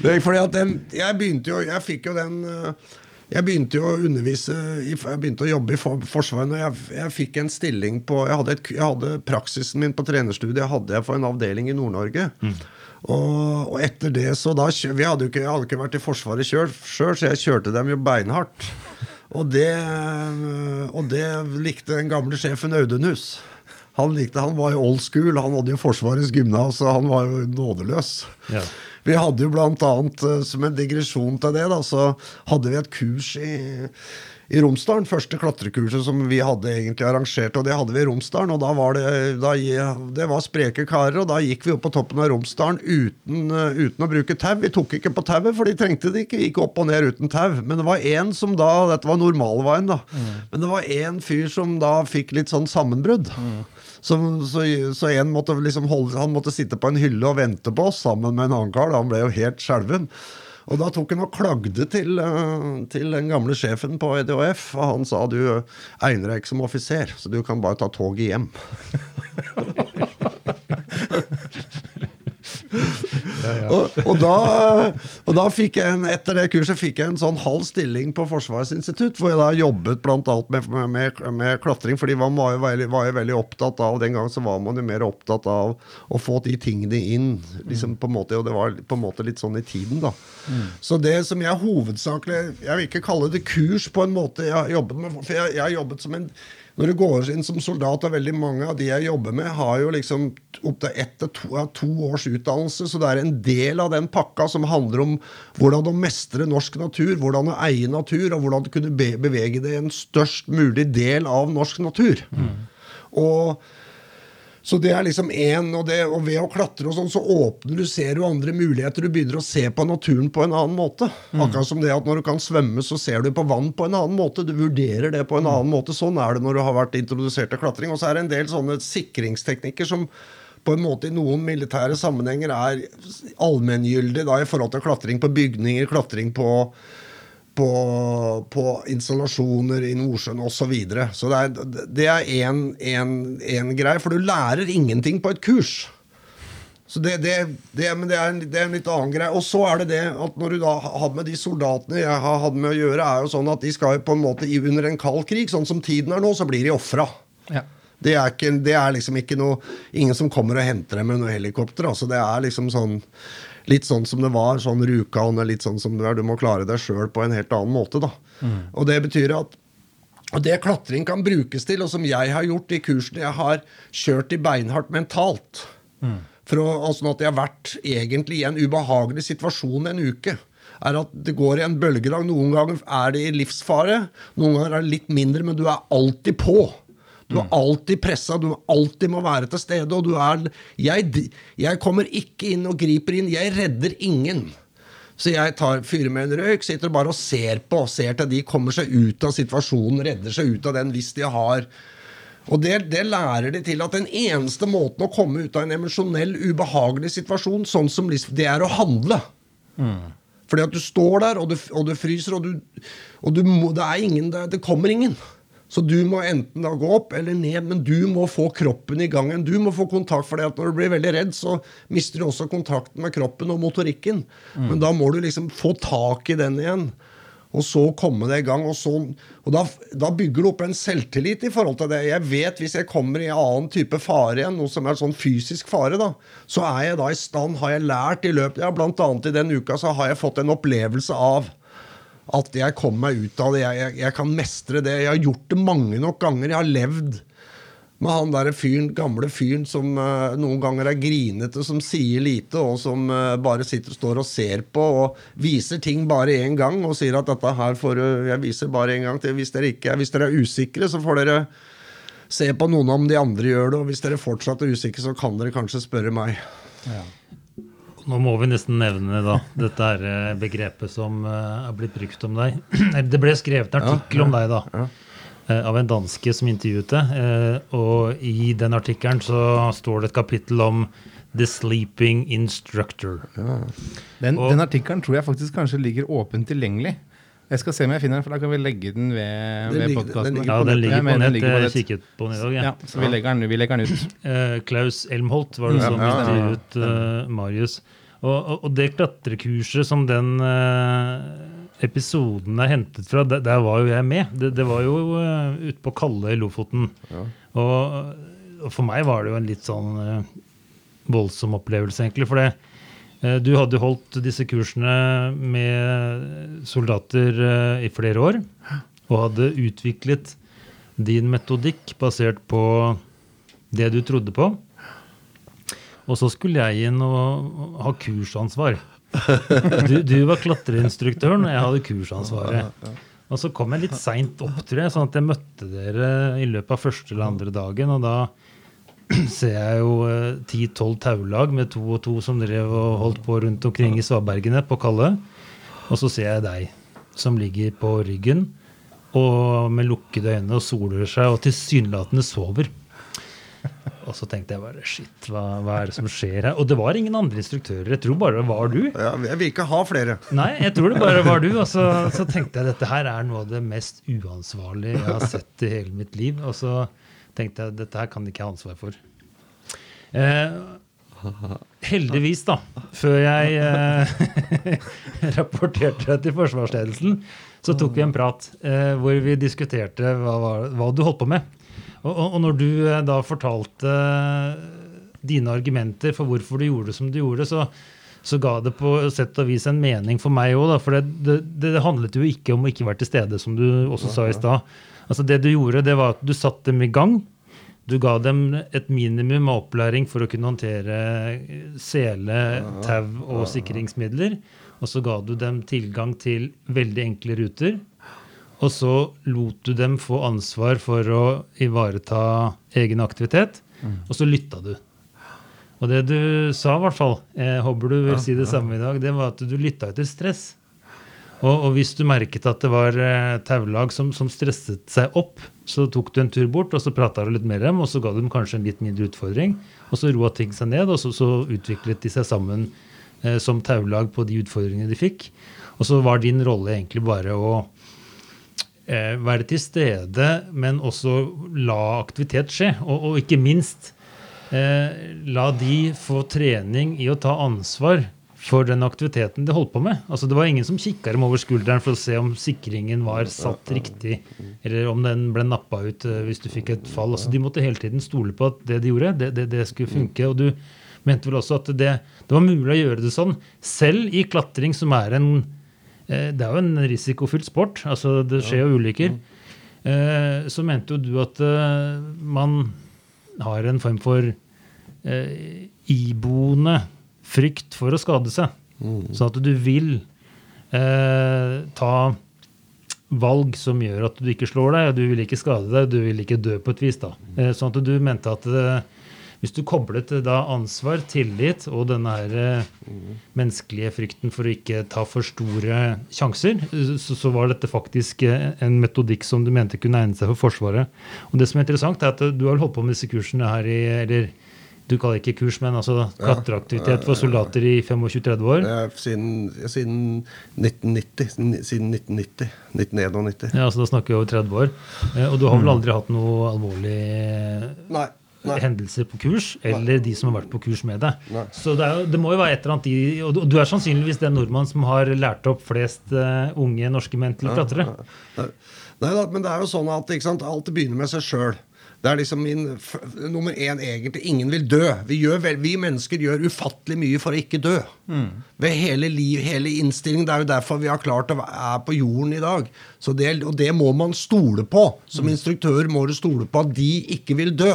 det er fordi at den, jeg begynte jo Jeg fikk jo den eh, Jeg begynte jo å undervise Jeg begynte å jobbe i Forsvaret når jeg, jeg fikk en stilling på jeg hadde, et, jeg hadde Praksisen min på trenerstudiet hadde jeg for en avdeling i Nord-Norge. Og, og etter det så da vi hadde jo ikke, Jeg hadde ikke vært i Forsvaret sjøl, så jeg kjørte dem jo beinhardt. Og det, og det likte den gamle sjefen Audunhus. Han likte, han var jo old school, han hadde jo Forsvarets gymnas, og han var jo nådeløs. Ja. Vi hadde jo blant annet, eh, som en digresjon til det, da, så hadde vi et kurs i, i Romsdalen. Første klatrekurset som vi hadde egentlig arrangert, og det hadde vi i Romsdalen. Og da var det, da, det var spreke karer, og da gikk vi opp på toppen av Romsdalen uten, eh, uten å bruke tau. Vi tok ikke på tauet, for de trengte det ikke. Gikk opp og ned uten tau. Men det var én som da Dette var normalveien, da. Men det var én fyr som da fikk litt sånn sammenbrudd. Så, så, så en måtte liksom holde, han måtte sitte på en hylle og vente på oss sammen med en annen kar. Han ble jo helt skjelven. Og da tok han og klagde til, eh, til den gamle sjefen på EDHF. Og han sa du egner deg ikke som offiser, så du kan bare ta toget hjem. Og, og, da, og da fikk jeg en, etter det kurset fikk jeg en sånn halv stilling på Forsvarets institutt, hvor jeg da jobbet annet med, med, med klatring. fordi man var jo, veldig, var jo veldig opptatt av, og den gangen så var man jo mer opptatt av å få de tingene inn. liksom på en måte, Og det var på en måte litt sånn i tiden, da. Så det som jeg hovedsakelig Jeg vil ikke kalle det kurs, på en måte jeg har jobbet med, for jeg, jeg har jobbet som en når du går inn som soldat, og veldig mange av de jeg jobber med, har jo liksom opptil ett til to, ja, to års utdannelse, så det er en del av den pakka som handler om hvordan å mestre norsk natur, hvordan å eie natur, og hvordan du kunne be bevege deg i en størst mulig del av norsk natur. Og så det er liksom én, og, og ved å klatre og sånn, så åpner du, ser du andre muligheter. Du begynner å se på naturen på en annen måte. Akkurat som det at når du kan svømme, så ser du på vann på en annen måte. Du vurderer det på en annen måte. Sånn er det når du har vært introdusert til klatring. Og så er det en del sånne sikringsteknikker som på en måte i noen militære sammenhenger er allmenngyldig i forhold til klatring på bygninger, klatring på på, på installasjoner i Nordsjøen osv. Så, videre. så det er, en greie, for du lærer ingenting på et kurs. Så det, det, det, men det, er en, det er en litt annen greie. Og så er det det at når du da har med de soldatene jeg har hatt med å gjøre, er jo sånn at de skal på en måte under en kald krig, sånn som tiden er nå, så blir de ofra. Ja. Det er, ikke, det er liksom ikke noe Ingen som kommer og henter dem med noe helikopter. Altså det er liksom sånn Litt sånn som det var, sånn Rjukan, litt sånn som det er. Du må klare deg sjøl på en helt annen måte, da. Og det betyr at og det klatring kan brukes til, og som jeg har gjort i kursene jeg har kjørt i beinhardt mentalt For å, altså at jeg har vært egentlig i en ubehagelig situasjon en uke. Er at det går i en bølgedag. Noen ganger er det i livsfare, noen ganger er det litt mindre, men du er alltid på. Du er alltid pressa, du alltid må være til stede. Og du er jeg, jeg kommer ikke inn og griper inn. Jeg redder ingen. Så jeg tar, fyrer med en røyk, sitter bare og ser på. Ser til de kommer seg ut av situasjonen, redder seg ut av den hvis de har Og det, det lærer de til at den eneste måten å komme ut av en emosjonell, ubehagelig situasjon, sånn som det er å handle. Fordi at du står der, og du, og du fryser, og, du, og du må, det ingen det, Det kommer ingen. Så du må enten da gå opp eller ned, men du må få kroppen i gang igjen. Du må få kontakt, for når du blir veldig redd, så mister du også kontakten med kroppen og motorikken. Men da må du liksom få tak i den igjen. Og så komme det i gang. Og, så, og da, da bygger du opp en selvtillit i forhold til det. Jeg vet hvis jeg kommer i en annen type fare igjen, noe som er sånn fysisk fare, da, så er jeg da i stand, har jeg lært i løpet ja, Blant annet i den uka så har jeg fått en opplevelse av at jeg kommer meg ut av det. Jeg, jeg, jeg kan mestre det. Jeg har gjort det mange nok ganger. Jeg har levd med han der fyren, gamle fyren som uh, noen ganger er grinete, som sier lite, og som uh, bare sitter står og ser på og viser ting bare én gang og sier at dette her får du Jeg viser bare én gang til. Hvis dere, ikke, hvis dere er usikre, så får dere se på noen om de andre gjør det, og hvis dere fortsatt er usikre, så kan dere kanskje spørre meg. Nå må vi nesten nevne da, dette her eh, begrepet som eh, er blitt brukt om deg. Det ble skrevet en artikkel om deg da, eh, av en danske som intervjuet deg. eh, Og i den artikkelen så står det et kapittel om The Sleeping Instructor. Den, Og- den artikkelen tror jeg faktisk kanskje ligger åpent tilgjengelig. Jeg skal se om jeg finner den, for da kan vi legge den ved, ved podkasten. Ja, den ligger på nett. Jeg nett. kikket på den i dag. Ja, Ja. så vi legger den, vi legger den ut. Eh, Klaus Elmholt var det som Ja, ja, ja. intervjuet uh, Marius. Og, og, og det klatrekurset som den uh, episoden er hentet fra, der, der var jo jeg med. Det, det var jo uh, ute på Kalle i Lofoten. Og, og for meg var det jo en litt sånn voldsom opplevelse, egentlig. For det, du hadde holdt disse kursene med soldater eh, i flere år, og hadde utviklet din metodikk basert på det du trodde på. Og så skulle jeg inn og ha kursansvar. Du, du var klatreinstruktøren, og jeg hadde kursansvaret. Og så kom jeg litt seint opp, tror jeg, sånn at jeg møtte dere i løpet av første eller andre dagen. Og da ser jeg jo ti-tolv taulag med to og to som drev og holdt på rundt omkring i svabergene på Kalle. Og så ser jeg deg som ligger på ryggen og med lukkede øyne og soler seg og tilsynelatende sover. Og så tenkte jeg bare shit, hva, hva er det som skjer her? Og det var ingen andre instruktører. Jeg tror bare det var du. Ja, jeg vil ikke ha flere. Nei, jeg tror det bare var du. Og så, så tenkte jeg dette her er noe av det mest uansvarlige jeg har sett i hele mitt liv. Og så tenkte jeg dette her kan ikke jeg ha ansvar for. Eh, heldigvis, da, før jeg eh, rapporterte til forsvarsledelsen, så tok vi en prat eh, hvor vi diskuterte hva, hva du holdt på med. Og, og, når du eh, da fortalte dine argumenter for hvorfor du gjorde det som du gjorde, så, så ga det på sett og vis en mening for meg òg. For det, det, det handlet jo ikke om å ikke være til stede, som du også sa i stad. Altså det du gjorde, det var at du satte dem i gang. Du ga dem et minimum av opplæring for å kunne håndtere sele, tau og sikringsmidler. Og så ga du dem tilgang til veldig enkle ruter. Og så lot du dem få ansvar for å ivareta egen aktivitet. Og så lytta du. Og det du sa, i hvert fall, jeg håper du vil si det samme i dag, det var at du lytta etter stress. Og, og hvis du merket at det var eh, taulag som, som stresset seg opp, så tok du en tur bort og så prata litt med dem, og så ga du dem kanskje en litt mindre utfordring. Og så roa ting seg ned, og så, så utviklet de seg sammen eh, som taulag på de utfordringene de fikk. Og så var din rolle egentlig bare å eh, være til stede, men også la aktivitet skje. Og, og ikke minst eh, la de få trening i å ta ansvar for den aktiviteten de holdt på med. Altså Det var ingen som kikka dem over skulderen for å se om sikringen var satt riktig, eller om den ble nappa ut eh, hvis du fikk et fall. Altså De måtte hele tiden stole på at det de gjorde, det, det, det skulle funke. Og du mente vel også at det, det var mulig å gjøre det sånn, selv i klatring, som er en eh, Det er jo en risikofylt sport. altså Det skjer jo ulykker. Eh, Så mente jo du at man har en form for iboende frykt for å skade seg. Sånn at du vil eh, ta valg som gjør at du ikke slår deg, og du vil ikke skade deg, du vil ikke dø på et vis. da. Eh, sånn at du mente at eh, hvis du koblet eh, da ansvar, tillit og denne her eh, menneskelige frykten for å ikke ta for store sjanser, eh, så, så var dette faktisk en metodikk som du mente kunne egne seg for Forsvaret. Og det som er interessant, er at du har holdt på med disse kursene her i eller du kaller det ikke kurs, men altså klatreaktivitet for soldater i 25-30 år. Eh, Siden, siden 1990. Siden 1990. 1991. Ja, altså Da snakker vi over 30 år. Eh, Og du har vel aldri hatt noe alvorlig Nei. nei. hendelser på kurs, eller de som har vært på kurs med deg. Nei. Så det, er, det må jo være et eller annet i Og du- er sannsynligvis den nordmann som har lært opp flest uh, unge norske menn til å klatre. Nei, nei da, men det er jo sånn at sant, alt begynner med seg sjøl. Det er liksom min nummer én egentlig. Ingen vil dø. Vi, vel, vi mennesker gjør ufattelig mye for å ikke dø. Ved hele liv, hele innstillingen. Det er jo derfor vi har klart å være på jorden i dag. Så det, og det må man stole på. Som instruktør må du stole på at de ikke vil dø.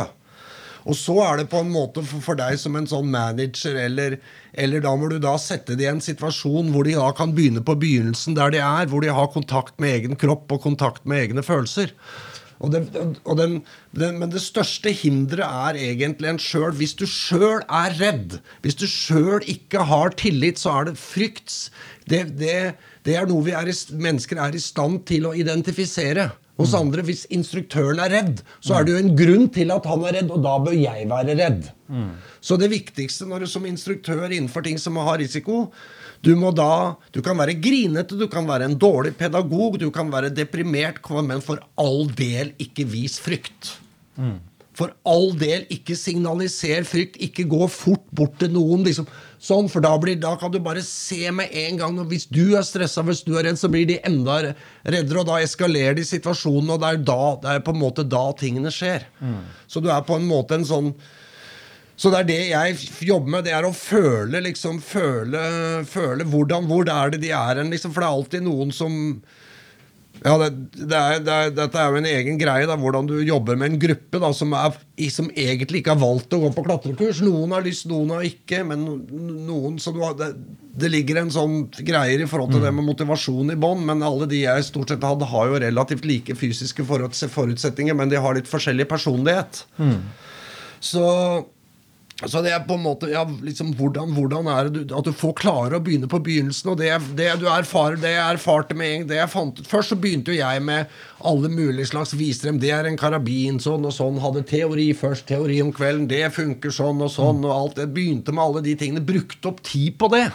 Og så er det på en måte for, for deg som en sånn manager, eller, eller da må du da sette det i en situasjon hvor de da kan begynne på begynnelsen der de er, hvor de har kontakt med egen kropp og kontakt med egne følelser. Og den, og den, den, men det største hinderet er egentlig en sjøl. Hvis du sjøl er redd, hvis du sjøl ikke har tillit, så er det frykt. Det, det, det er noe vi er i, mennesker er i stand til å identifisere. Hos andre, Hvis instruktøren er redd, så er det jo en grunn til at han er redd, og da bør jeg være redd. Så det viktigste når du som instruktør innenfor ting som har risiko du må da, du kan være grinete, du kan være en dårlig pedagog, du kan være deprimert, men for all del ikke vis frykt. For all del ikke signaliser frykt, ikke gå fort bort til noen. liksom sånn, For da, blir, da kan du bare se med en gang. Hvis du er stressa, hvis du er redd, så blir de enda reddere, og da eskalerer de situasjonen. Og det er, da, det er på en måte da tingene skjer. Så du er på en måte en sånn så det er det jeg jobber med, det er å føle, liksom, føle, føle hvordan, hvor er det de er hen, liksom, for det er alltid noen som ja, det, det er, det er, Dette er jo en egen greie, da, hvordan du jobber med en gruppe da, som, er, som egentlig ikke har valgt å gå på klatrekurs. Noen har lyst, noen har ikke. Men noen har, det, det ligger en sånn greier i forhold til det med motivasjon i bånn, men alle de jeg stort sett hadde, har jo relativt like fysiske forutsetninger, men de har litt forskjellig personlighet. Så så det er på en måte ja, liksom, hvordan, hvordan er det du, at du får klare å begynne på begynnelsen? Og det, det du erfarer, det jeg erfarte med en det jeg fant ut Først så begynte jo jeg med alle mulige slags viser dem. Det er en karabin, sånn og sånn. Hadde teori først, teori om kvelden. Det funker sånn og sånn. og alt. Jeg begynte med alle de tingene. Brukte opp tid på det.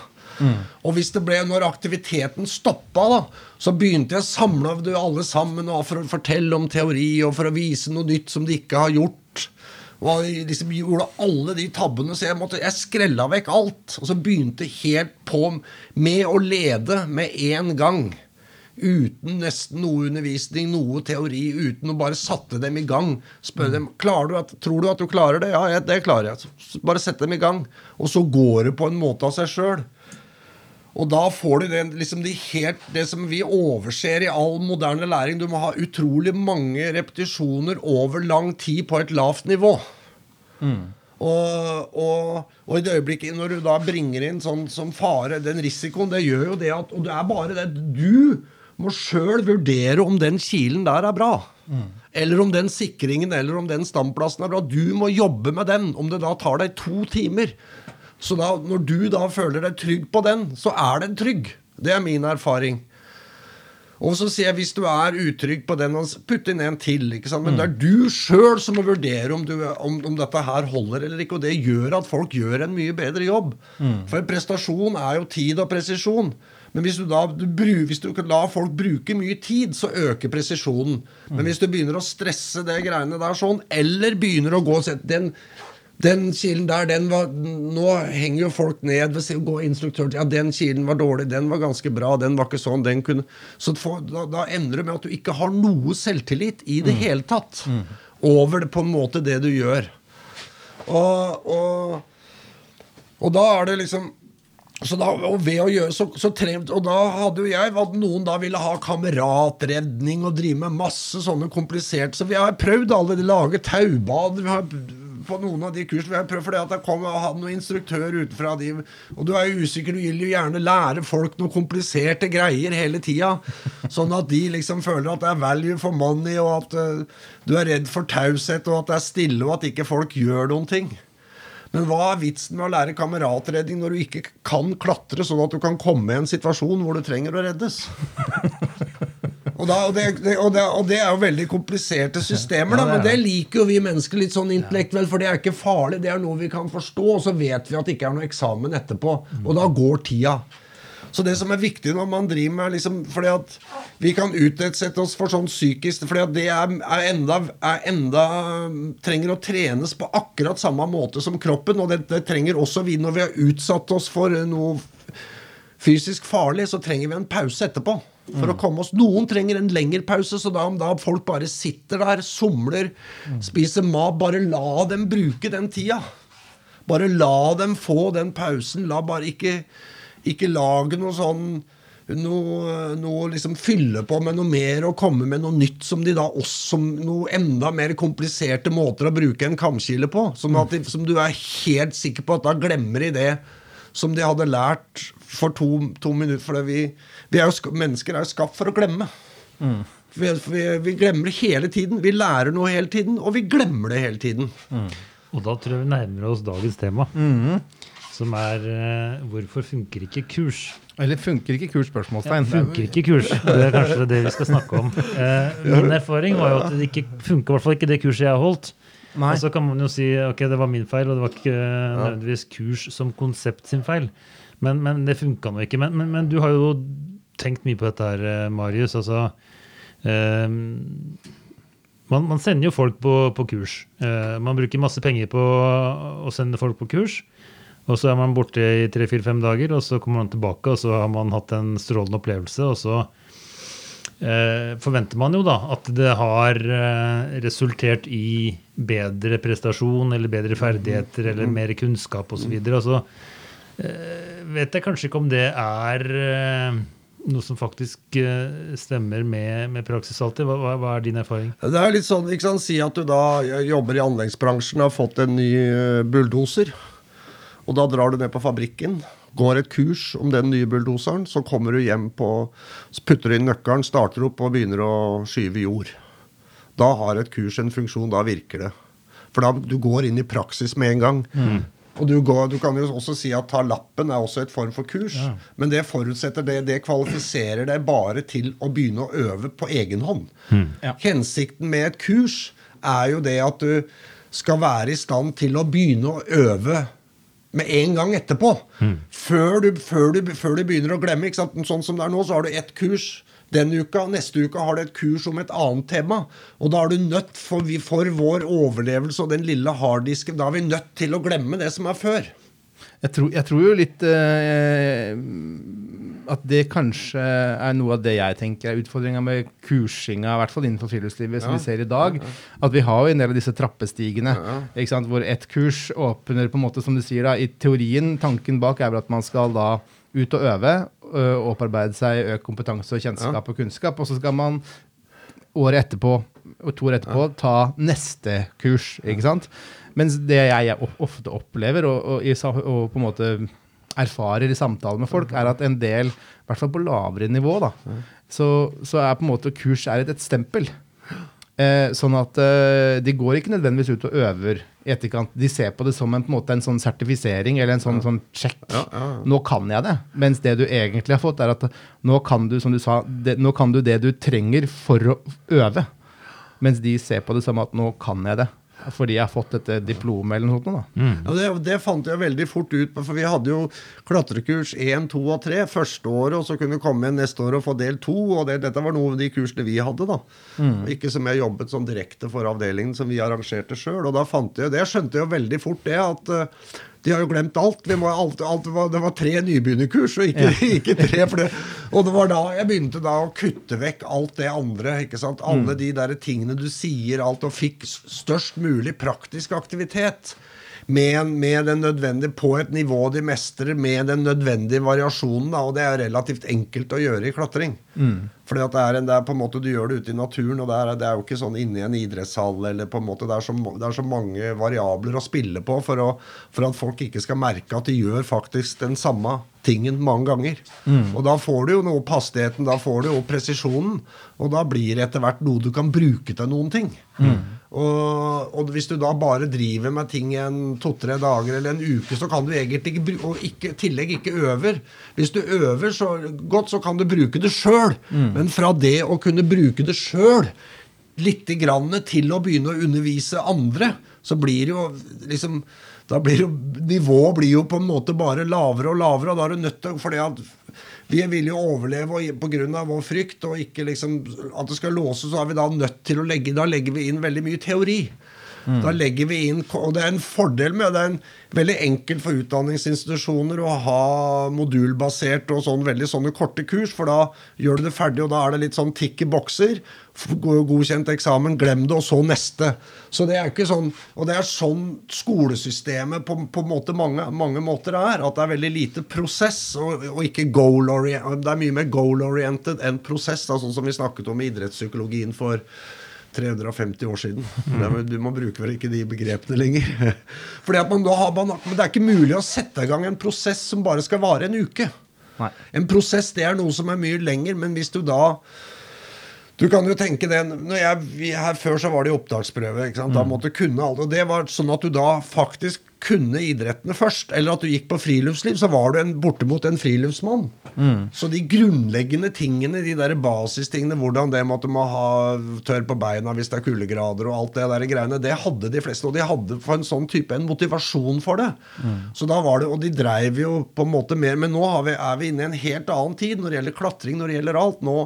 Og hvis det ble, når aktiviteten stoppa, da, så begynte jeg å samle alle sammen for å fortelle om teori og for å vise noe nytt som de ikke har gjort. Og liksom gjorde alle de tabbene, så jeg, måtte, jeg skrella vekk alt. Og så begynte helt på med å lede med en gang. Uten nesten noe undervisning, noe teori, uten å bare satte dem i gang. Spør dem klarer du at, tror du at du klarer det. Ja, jeg, det klarer jeg. Så bare sett dem i gang. Og så går det på en måte av seg sjøl. Og da får du det, liksom de helt, det som vi overser i all moderne læring. Du må ha utrolig mange repetisjoner over lang tid på et lavt nivå. Og, og, og i det øyeblikket når du da bringer inn sånn som fare, den risikoen, det gjør jo det at Og det er bare det Du må sjøl vurdere om den kilen der er bra. Eller om den sikringen eller om den standplassen er bra. Du må jobbe med den. Om det da tar deg to timer. Så da, når du da føler deg trygg på den, så er den trygg. Det er min erfaring. Og så sier jeg hvis du er utrygg på den, putt inn en til. ikke sant? Men det er du sjøl som må vurdere om, du, om, om dette her holder eller ikke. Og det gjør at folk gjør en mye bedre jobb. For prestasjon er jo tid og presisjon. Men hvis du da du, bru- hvis du lar la folk bruke mye tid, så øker presisjonen. Men hvis du begynner å stresse det greiene der sånn, eller begynner å gå den den kilen der, den var Nå henger jo folk ned ved å gå instruktør Ja, den kilen var dårlig, den var ganske bra, den var ikke sånn, den kunne Så da, da ender det med at du ikke har noe selvtillit i det hele tatt. Over det, på en måte det du gjør. Og, og, og da er det liksom så da, og ved å gjøre så, så trent, Og da hadde jo jeg at noen da ville ha kameratredning og drive med masse sånne kompliserte Så vi har prøvd alle de lage taubad. Vi har på noen av de kursene vi har prøvd fordi at det kom hadde noen instruktør utenfra de, Og du er jo usikker, du vil jo gjerne lære folk noen kompliserte greier hele tida. Sånn at de liksom føler at det er value for money, og at uh, du er redd for taushet, og at det er stille, og at ikke folk gjør noen ting. Men hva er vitsen med å lære kameratredning når du ikke kan klatre, sånn at du kan komme i en situasjon hvor du trenger å reddes? Og, da, og, det, og, det, og det er jo veldig kompliserte systemer, da, men det liker jo vi mennesker litt sånn intellektuelt, for det er ikke farlig, det er noe vi kan forstå, og så vet vi at det ikke er noe eksamen etterpå. Og da går tida. Så det som er viktig når man driver med liksom, fordi at Vi kan utsette oss for sånn psykisk fordi at det er, er, enda, er enda Trenger å trenes på akkurat samme måte som kroppen. Og det, det trenger også vi når vi har utsatt oss for noe fysisk farlig, så trenger vi en pause etterpå. For å komme oss Noen trenger en lengre pause, så da om da folk bare sitter der, somler, spiser mat, bare la dem bruke den tida. Bare la dem få den pausen. La bare ikke Ikke lage noe sånn noe, noe liksom fylle på med noe mer og komme med noe nytt som de da også noe enda mer kompliserte måter å bruke en kamskile på. Som, at som du er helt sikker på at da glemmer de det som de hadde lært for to, to minutter. For vi, vi er jo, mennesker er jo skapt for å glemme. Vi, vi, vi glemmer hele tiden. Vi lærer noe hele tiden, og vi glemmer det hele tiden. Og da tror jeg vi nærmer oss dagens tema. Som er uh, hvorfor funker ikke kurs? Eller funker ikke kurs? spørsmålstegn. Ja, Funker ikke kurs? Det er kanskje det vi skal snakke om. Eh, min erfaring var jo at det ikke funka, i hvert fall ikke det kurset jeg har holdt. Nei. Og så kan man jo si ok, det var min feil, og det var ikke nødvendigvis kurs som konsept sin feil. Men, men det funka nå ikke. Men, men, men du har jo tenkt mye på dette her, eh, Marius. Altså eh, man, man sender jo folk på, på kurs. Eh, man bruker masse penger på å sende folk på kurs. Og så er man borte i tre-fire-fem dager, og så kommer man tilbake, og så har man hatt en strålende opplevelse. Og så forventer man jo da at det har eh, resultert i bedre prestasjon eller bedre ferdigheter eller mer kunnskap osv. Og så eh, vet jeg kanskje ikke om det er eh, noe som faktisk eh, stemmer med, med praksis alltid. Hva, hva- er din erfaring? Det er litt sånn, ikke sant, Si at du da jobber i anleggsbransjen og har fått en ny eh, bulldoser. Og da drar du ned på fabrikken, går et kurs om den nye bulldoseren. Så kommer du hjem på putter inn nøkkelen, starter opp og begynner å skyve jord. Da har et kurs en funksjon, da virker det. For da du går inn i praksis med en gang. Og du, går, du kan jo også si at ta lappen er også et form for kurs. Men det forutsetter det, det kvalifiserer deg bare til å begynne å øve på egen hånd. Hensikten med et kurs er jo det at du skal være i stand til å begynne å øve med en gang etterpå. Før, du, før, du, før du begynner å glemme. Sånn som det er nå, så har du ett kurs. Den uka, Neste uke har du et kurs om et annet tema. Og da er du nødt, for, vi, for vår overlevelse og den lille harddisken, da er vi nødt til å glemme det som er før. Jeg tror, jeg tror jo litt eh, at det kanskje er noe av det jeg tenker er utfordringa med kursinga, i hvert fall innenfor friluftslivet, som Ja. vi ser i dag. At vi har jo en del av disse trappestigene, sant? hvor ett kurs åpner på en måte, som du sier, da, i teorien, tanken bak er vel at man skal da ut og øve, ø, opparbeide seg økt kompetanse og kjennskap og kunnskap, og så skal man året etterpå og to år etterpå ta neste kurs. ikke sant? Mens det jeg ofte opplever og, og, og på en måte erfarer i samtaler med folk, er at en del, i hvert fall på lavere nivå, da, så, så er på en måte kurs et, et stempel. Eh, sånn at eh, de går ikke nødvendigvis ut og øver i etterkant. De ser på det som en, på en, måte, en sånn sertifisering eller en sånn, sånn check. Nå kan jeg det. Mens det du egentlig har fått, er at nå kan du, som du sa, det, nå kan du det du trenger for å øve. Mens de ser på det som at nå kan jeg det. Fordi jeg har fått dette diplomet eller noe sånt. Da. Ja, det, det fant jeg veldig fort ut på, for vi hadde jo klatrekurs 1, 2 og 3 første året, og så kunne du komme igjen neste år og få del 2. Og det, dette var noe av de kursene vi hadde, da. Ikke som jeg jobbet sånn direkte for avdelingen, som vi arrangerte sjøl. Og da fant jeg det. Jeg skjønte jo veldig fort det, at eh, de har jo glemt alt. Vi må, alt, alt det var tre nybegynnerkurs, og ikke, ikke tre. For det. Og det var da jeg begynte da å kutte vekk alt det andre. ikke sant? Alle de der tingene du sier, alt, og fikk størst mulig praktisk aktivitet. Med, med den nødvendige, på et nivå de mestrer, med den nødvendige variasjonen. Da, og det er relativt enkelt å gjøre i klatring. Fordi at det er, en, det er på en måte Du gjør det ute i naturen, og det er, det er jo ikke sånn inne i en idrettshall. eller på en måte Det er så, det er så mange variabler å spille på for, å, for at folk ikke skal merke at de gjør faktisk den samme tingen mange ganger. Og da får du jo noe opp hastigheten, da får du jo presisjonen, og da blir det etter hvert noe du kan bruke til noen ting. Og, og hvis du da bare driver med ting en to-tre dager eller en uke, så kan du egentlig ikke bruke Og i tillegg ikke øver. Hvis du øver så godt, så kan du bruke det sjøl. Men fra det å kunne bruke det sjøl lite grann til å begynne å undervise andre, så blir det jo liksom da blir jo, Nivået blir jo på en måte bare lavere og lavere, og da er du nødt til fordi at vi vil jo overleve pga. vår frykt, og ikke liksom at det skal låses, så er vi da nødt til å legge Da legger vi inn veldig mye teori. Da legger vi inn, og Det er en fordel med det er en veldig enkelt for utdanningsinstitusjoner å ha modulbasert og sånn veldig sånne korte kurs, for da gjør du det ferdig, og da er det litt sånn tikk i bokser. Godkjent eksamen, glem det, og så neste. Så det er ikke sånn, Og det er sånn skolesystemet på, på måte mange, mange måter er. At det er veldig lite prosess, og, og ikke goal-oriented. Det er mye mer goal-oriented enn prosess, da, sånn som vi snakket om i idrettspsykologien for 350 år siden. Er, du må bruke vel ikke de begrepene lenger. Fordi at man da har, man, men Det er ikke mulig å sette i gang en prosess som bare skal vare en uke. Nei. En prosess det er noe som er mye lenger, men hvis du da du kan jo tenke det, når jeg, Her før så var det jo opptaksprøve. Da måtte du kunne alt. og Det var sånn at du da faktisk kunne idrettene først. Eller at du gikk på friluftsliv, så var du en, bortimot en friluftsmann. Så de grunnleggende tingene, de der basistingene, hvordan det med at du må ha tørr på beina hvis det er kuldegrader og alt det der greiene, det hadde de fleste. Og de hadde for en sånn type en motivasjon for det. Så da var det, Og de dreiv jo på en måte mer. Men nå har vi, er vi inne i en helt annen tid når det gjelder klatring, når det gjelder alt. nå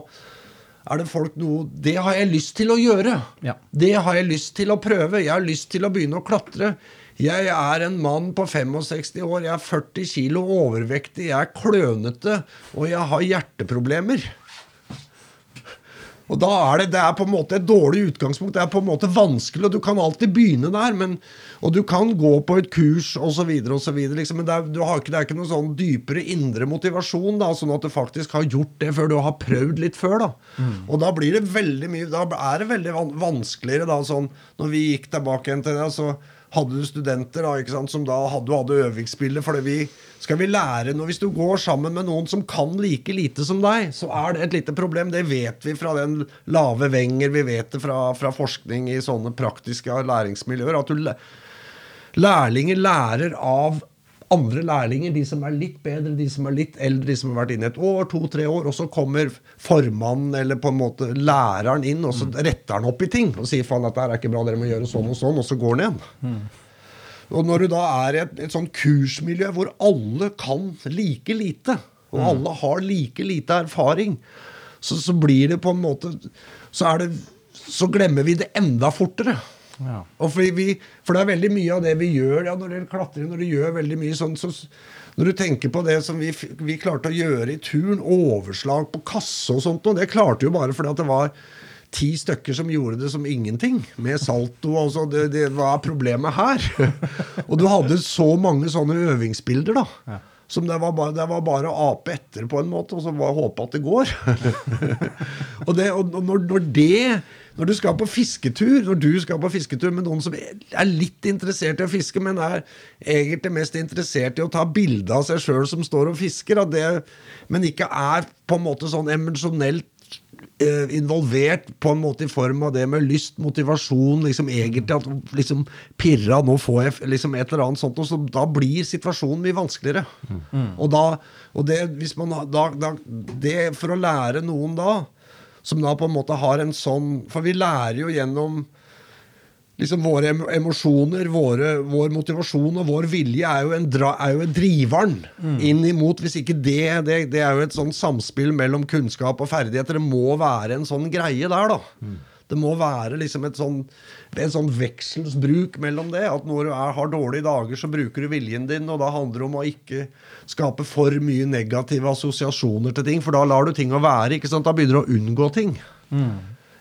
er det folk noe Det har jeg lyst til å gjøre. Ja. Det har jeg lyst til å prøve. Jeg har lyst til å begynne å klatre. Jeg er en mann på 65 år, jeg er 40 kilo overvektig, jeg er klønete, og jeg har hjerteproblemer. Og da er det, det er på en måte et dårlig utgangspunkt. Det er på en måte vanskelig, og du kan alltid begynne der. Men, og du kan gå på et kurs osv., liksom, men det er, du har ikke, det er ikke noen sånn dypere indre motivasjon. Da, sånn at du faktisk har gjort det før du har prøvd litt før. Da. Og da blir det veldig mye Da er det veldig vanskeligere. Da, sånn, når vi gikk tilbake igjen til det, så hadde du studenter da, ikke sant, som da hadde, hadde øvingsspillet. For vi skal vi lære noe Hvis du går sammen med noen som kan like lite som deg, så er det et lite problem. Det vet vi fra den lave Wenger, vi vet det fra, fra forskning i sånne praktiske læringsmiljøer. At du læ- lærlinger lærer av andre lærlinger, de som er litt bedre, de som er litt eldre, de som har vært inne et år, to-tre år, og så kommer formannen eller på en måte læreren inn, og så retter han opp i ting og sier faen, dette her er ikke bra, dere må gjøre sånn og sånn, og så går han igjen. Og når du da er i et, et sånn kursmiljø hvor alle kan like lite, og alle har like lite erfaring, så, så blir det på en måte Så er det Så glemmer vi det enda fortere. Ja. Vi, for det er veldig mye av det vi gjør ja, når det gjelder klatring, når du gjør veldig mye sånn, så når du tenker på det som vi, vi klarte å gjøre i turn, overslag på kasse og sånt, og det klarte jo bare fordi at det var ti stykker som gjorde det som ingenting, med salto. Altså, det, det var problemet her. og du hadde så mange sånne øvingsbilder, da. Som det var, bare, det var bare å ape etter på en måte, og så bare håpe at det går. og det, og når, når det Når du skal på fisketur Når du skal på fisketur med noen som er litt interessert i å fiske, men er egentlig mest interessert i å ta bilde av seg sjøl som står og fisker, det, men ikke er på en måte sånn emosjonelt eh, involvert på en måte i form av det med lyst, motivasjon, liksom egentlig at liksom pirra, nå får jeg liksom et eller annet sånt, og så da blir situasjonen mye vanskeligere. Og da, og det, hvis man da, da, det for å lære noen da, som da på en måte har en sånn, for vi lærer jo gjennom liksom våre emosjoner, våre, vår motivasjon og vår vilje er jo, en dra, er jo en driveren inn imot. Hvis ikke det, det Det er jo et sånn samspill mellom kunnskap og ferdigheter. Det må være en sånn greie der, da. Det må være liksom et sånn, en sånn vekselsbruk mellom det. At når du er, har dårlige dager, så bruker du viljen din, og da handler det om å ikke skape for mye negative assosiasjoner til ting, for da lar du ting å være. ikke sant? Da begynner du å unngå ting.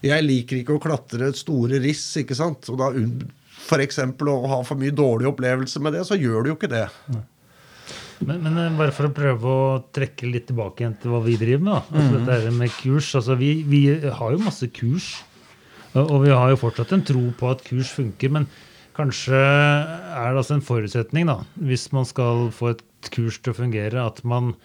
Jeg liker ikke å klatre store riss, ikke sant? Og da eksempel å ha for mye dårlig opplevelse med det, så gjør du jo ikke det. Men, men eh, bare for å prøve å trekke litt tilbake igjen til hva vi driver med. Da. Altså dette med kurs, altså vi, vi har jo masse kurs, og, vi har jo fortsatt en tro på at kurs funker. Men kanskje er det altså en forutsetning, da, hvis man skal få et kurs til å fungere, at man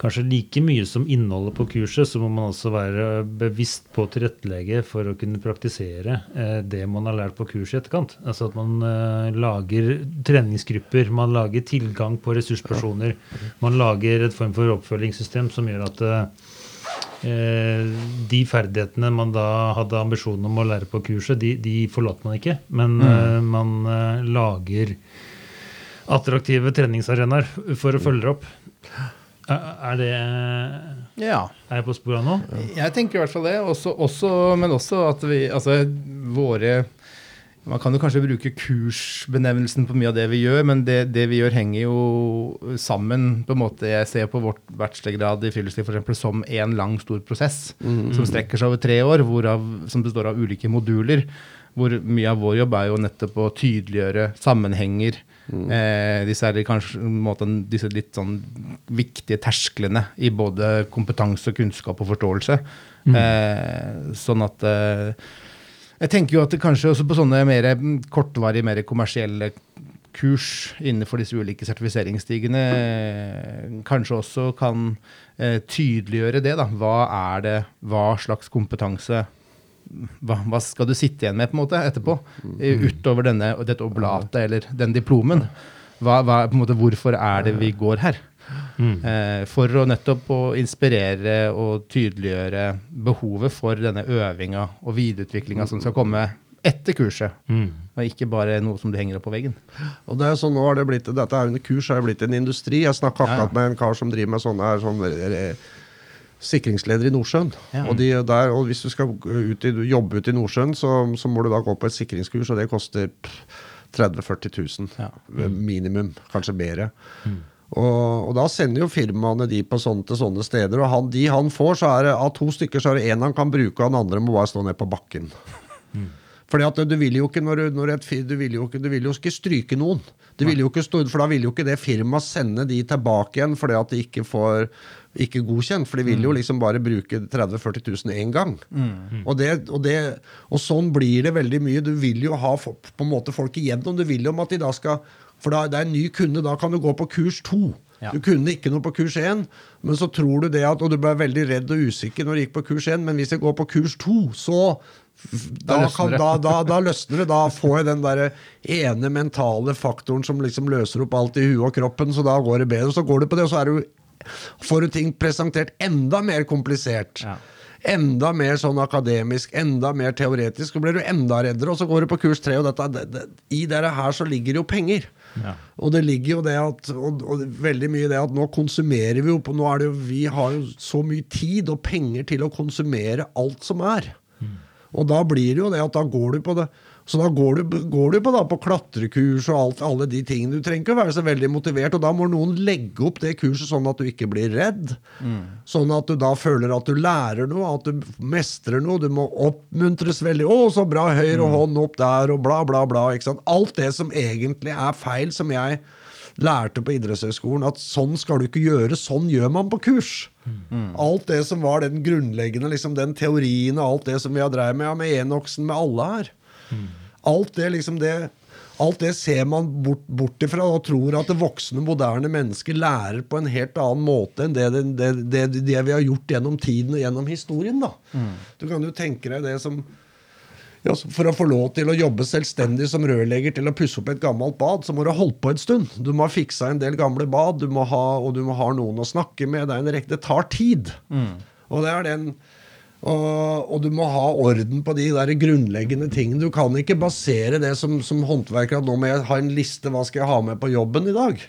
kanskje like mye som innholdet på kurset, så må man også være bevisst på å tilrettelegge for å kunne praktisere eh, det man har lært på kurset i etterkant. Altså at man eh, lager treningsgrupper, man lager tilgang på ressurspersoner, man lager et form for oppfølgingssystem som gjør at eh, de ferdighetene man da hadde ambisjon om å lære på kurset, de, de forlater man ikke, men eh, man eh, lager attraktive treningsarenaer for å følge opp. Er er det ja. Er jeg på sporet nå? Jeg tenker i hvert fall det. Også, også, men også at vi Altså, våre Man kan jo kanskje bruke kursbenevnelsen på mye av det vi gjør, men det, det vi gjør, henger jo sammen. på en måte Jeg ser på vårt bachelorgrad i friluftsliv for eksempel, som en lang, stor prosess som strekker seg over tre år, hvorav, som består av ulike moduler. Hvor mye av vår jobb er jo nettopp å tydeliggjøre sammenhenger. Eh, disse, er kanskje, på måte, disse litt sånn viktige tersklene i både kompetanse, kunnskap og forståelse. Eh, sånn at eh, Jeg tenker jo at det kanskje også på sånne mer mm, kortvarige, mer kommersielle kurs innenfor disse ulike sertifiseringsstigene eh, kanskje også kan eh, tydeliggjøre det. da. Hva er det, hva slags kompetanse hva, hva skal du sitte igjen med på en måte etterpå? eh, Utover denne, dette oblatet eller den diplomen. Hva, hva, måte, hvorfor er det vi går her? Eh, for å nettopp å inspirere og tydeliggjøre behovet for denne øvinga og videreutviklinga som skal komme etter kurset. Og ikke bare noe som du henger opp på veggen. Og det er sånn, nå har det blitt, Dette er under kurs, har det blitt en industri. Jeg snakka akkurat med en kar som driver med sånne, her, sånne eh, sikringsleder i Nordsjøen. Ja. Og, de der, og hvis du skal ut i, jobbe ute i Nordsjøen, så, så må du da gå på et sikringskurs, og det koster 30 000-40 000 Ja. minimum. Kanskje mer. Og, og da sender jo firmaene de på sånne, til sånne steder, og han, de han får, så er det av to stykker så er det én han kan bruke, og den andre må bare stå ned på bakken. Fordi at du vil jo ikke når når et, du vil jo ikke, du vil jo ikke stryke noen. Du vil jo ikke stå, for da vil jo ikke det firmaet sende de tilbake igjen fordi at de ikke får ikke godkjent. For de vil jo liksom bare bruke 30 000-40 000 én gang. Og, det, og, det, og sånn blir det veldig mye. Du vil jo ha på en måte folk igjennom. Du vil jo om at de da skal For da, det er en ny kunde, da kan du gå på kurs to. Ja. Du kunne ikke noe på kurs 1, men så tror du det at, og du ble veldig redd og usikker når du gikk på kurs 1, men hvis jeg går på kurs 2, så da, kan, da, da, løsner det. Da får jeg den der ene mentale faktoren som liksom løser opp alt i huet og kroppen, så da går det bedre. Så går du på det, og så du, får du ting presentert enda mer komplisert. Ja. enda mer sånn akademisk, enda mer teoretisk, så blir du enda reddere, og så går du på kurs tre, og dette, det, det, i dette her så ligger det jo penger. Ja. Og det ligger jo det at og, og veldig mye det at nå konsumerer vi jo på Nå er det jo Vi har jo så mye tid og penger til å konsumere alt som er. Og da blir det jo det at da går du på det Så da går du, går du på, da, på klatrekurs og alt, alle de tingene. Du trenger ikke å være så veldig motivert, og da må noen legge opp det kurset sånn at du ikke blir redd. Sånn at du da føler at du lærer noe, at du mestrer noe. Du må oppmuntres veldig. 'Å, så bra! Høyre hånd opp der', og bla, bla, bla. ikke sant? Alt det som egentlig er feil, som jeg lærte på idrettshøyskolen, at sånn skal du ikke gjøre, sånn gjør man på kurs. Alt det som var den grunnleggende, liksom den teorien og alt det som vi har drevet med, ja, med Enoksen, med alle her. Alt det liksom det Alt det ser man bort, bort ifra og tror at det voksne, moderne mennesker lærer på en helt annen måte enn det, det, det, det, vi har gjort gjennom tiden og gjennom historien. da. Du kan jo tenke deg det som ja, For å få lov til å jobbe selvstendig som rørlegger til å pusse opp et gammelt bad, så må du ha holdt på en stund. Du må ha fiksa en del gamle bad, du må ha, og du må ha noen å snakke med. Det, er en rekke, det tar tid. Og det er den og, og du må ha orden på de der grunnleggende tingene. Du kan ikke basere det som, som håndverker at nå må jeg ha en liste hva skal jeg ha med på jobben i dag.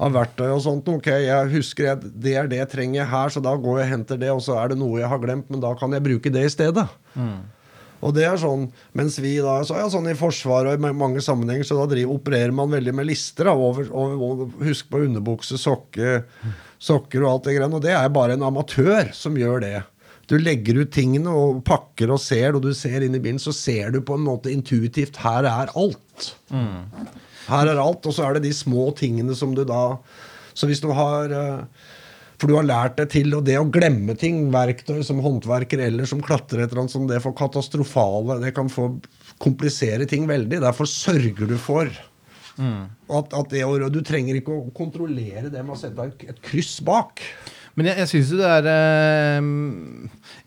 Av verktøy og sånt. Ok, jeg husker at det er det jeg trenger her, så da går jeg og henter det, og så er det noe jeg har glemt, men da kan jeg bruke det i stedet. Og det er sånn, mens vi da, så det sånn I Forsvaret og i mange sammenhenger så da driver, opererer man veldig med lister. da, over, over, Husk på underbukse, sokke, sokker og alt det greiene. Og det er bare en amatør som gjør det. Du legger ut tingene og pakker og ser, og du ser inn i bilen, så ser du på en måte intuitivt her er alt. Her er alt, og så er det de små tingene som du da Så hvis du har eh, For du har lært deg til og det å glemme ting, verktøy som håndverker eller som klatrer, et eller annet sånt, det får katastrofale Det kan få komplisere ting veldig. Derfor sørger du for at, at det, å- du trenger ikke å kontrollere det med å sette et, et kryss bak. Men jeg, jeg syns jo det er eh,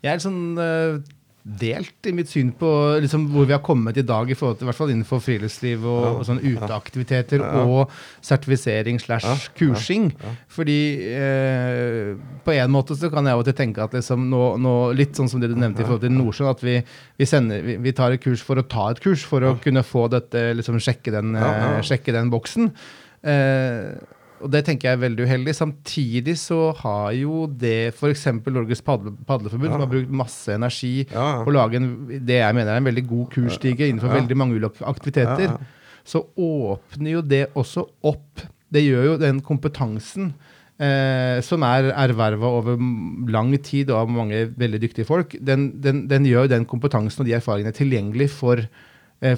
Jeg er litt sånn eh, delt i mitt syn på liksom, hvor vi har kommet i dag, i forhold til, i hvert fall innenfor friluftsliv og, og sånn uteaktiviteter og sertifisering slash kursing. Fordi eh, på en måte så kan jeg av og til tenke at liksom nå, nå, litt sånn som det du nevnte i forhold til Nordsjøen, at vi, vi, sender, vi, vi tar et kurs for å ta et kurs, for å kunne få dette, liksom sjekke den, Ja, ja. eh, sjekke den boksen. Eh, og det tenker jeg er veldig uheldig. Samtidig så har jo det f.eks. Norges padle, Padleforbund, som har brukt masse energi Ja, ja. på å lage en, det jeg mener er en veldig god kursstige innenfor veldig mange ulike aktiviteter, Ja, ja. så åpner jo det også opp Det gjør jo den kompetansen eh, som er erverva over lang tid og av mange veldig dyktige folk, den, den, den gjør jo den kompetansen og de erfaringene tilgjengelig for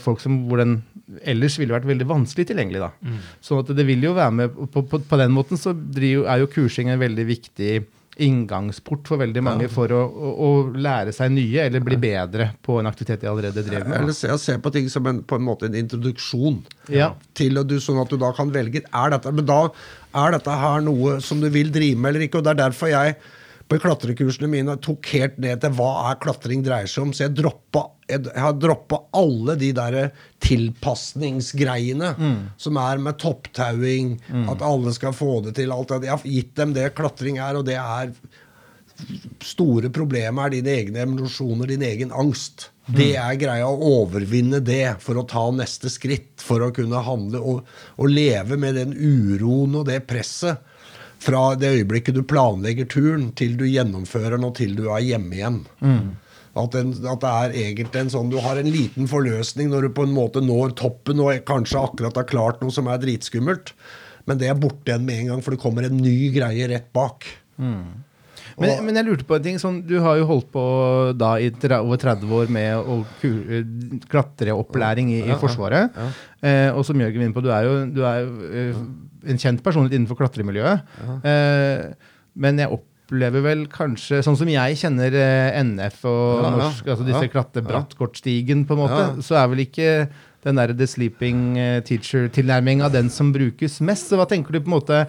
folk som, hvor den ellers ville vært veldig vanskelig tilgjengelig. Da. Sånn at det vil jo være med På, på, på den måten så driver, er jo kursing en veldig viktig inngangsport for veldig mange for å, å, å lære seg nye eller bli bedre på en aktivitet de allerede drev med. Eller se, se, på ting som en, på en måte en introduksjon. Ja. Til at du, sånn at du da kan velge er dette, Men da er dette her noe som du vil drive med eller ikke. og Det er derfor jeg på klatrekursene mine tok helt ned til hva er klatring dreier seg om. Så jeg, droppa, jeg, jeg har droppa alle de der tilpasningsgreiene som er med topptauing, at alle skal få det til. alt det. Jeg har gitt dem det klatring er, og det er store problemet er dine egne emosjoner, din egen angst. Det er greia å overvinne det for å ta neste skritt, for å kunne handle og, og leve med den uroen og det presset. Fra det øyeblikket du planlegger turen, til du gjennomfører den, og til du er hjemme igjen. At, en, at det er egentlig en sånn Du har en liten forløsning når du på en måte når toppen og kanskje akkurat har klart noe som er dritskummelt. Men det er borte igjen med en gang, for det kommer en ny greie rett bak. Men, men jeg lurte på en ting. Sånn, du har jo holdt på da i over 30 år med å eh, klatreopplæring i, i Forsvaret. Eh, og som Jørgen vinner på, du er jo, du er jo eh, en kjent personlig innenfor klatremiljøet. Eh, men jeg opplever vel kanskje, sånn som jeg kjenner eh, NF og Ja, ja, norsk, altså disse ja, klatrebrattkortstigen, på en måte, Ja. så er vel ikke den der The Sleeping eh, Teacher-tilnærminga den som brukes mest. Så hva tenker du på en måte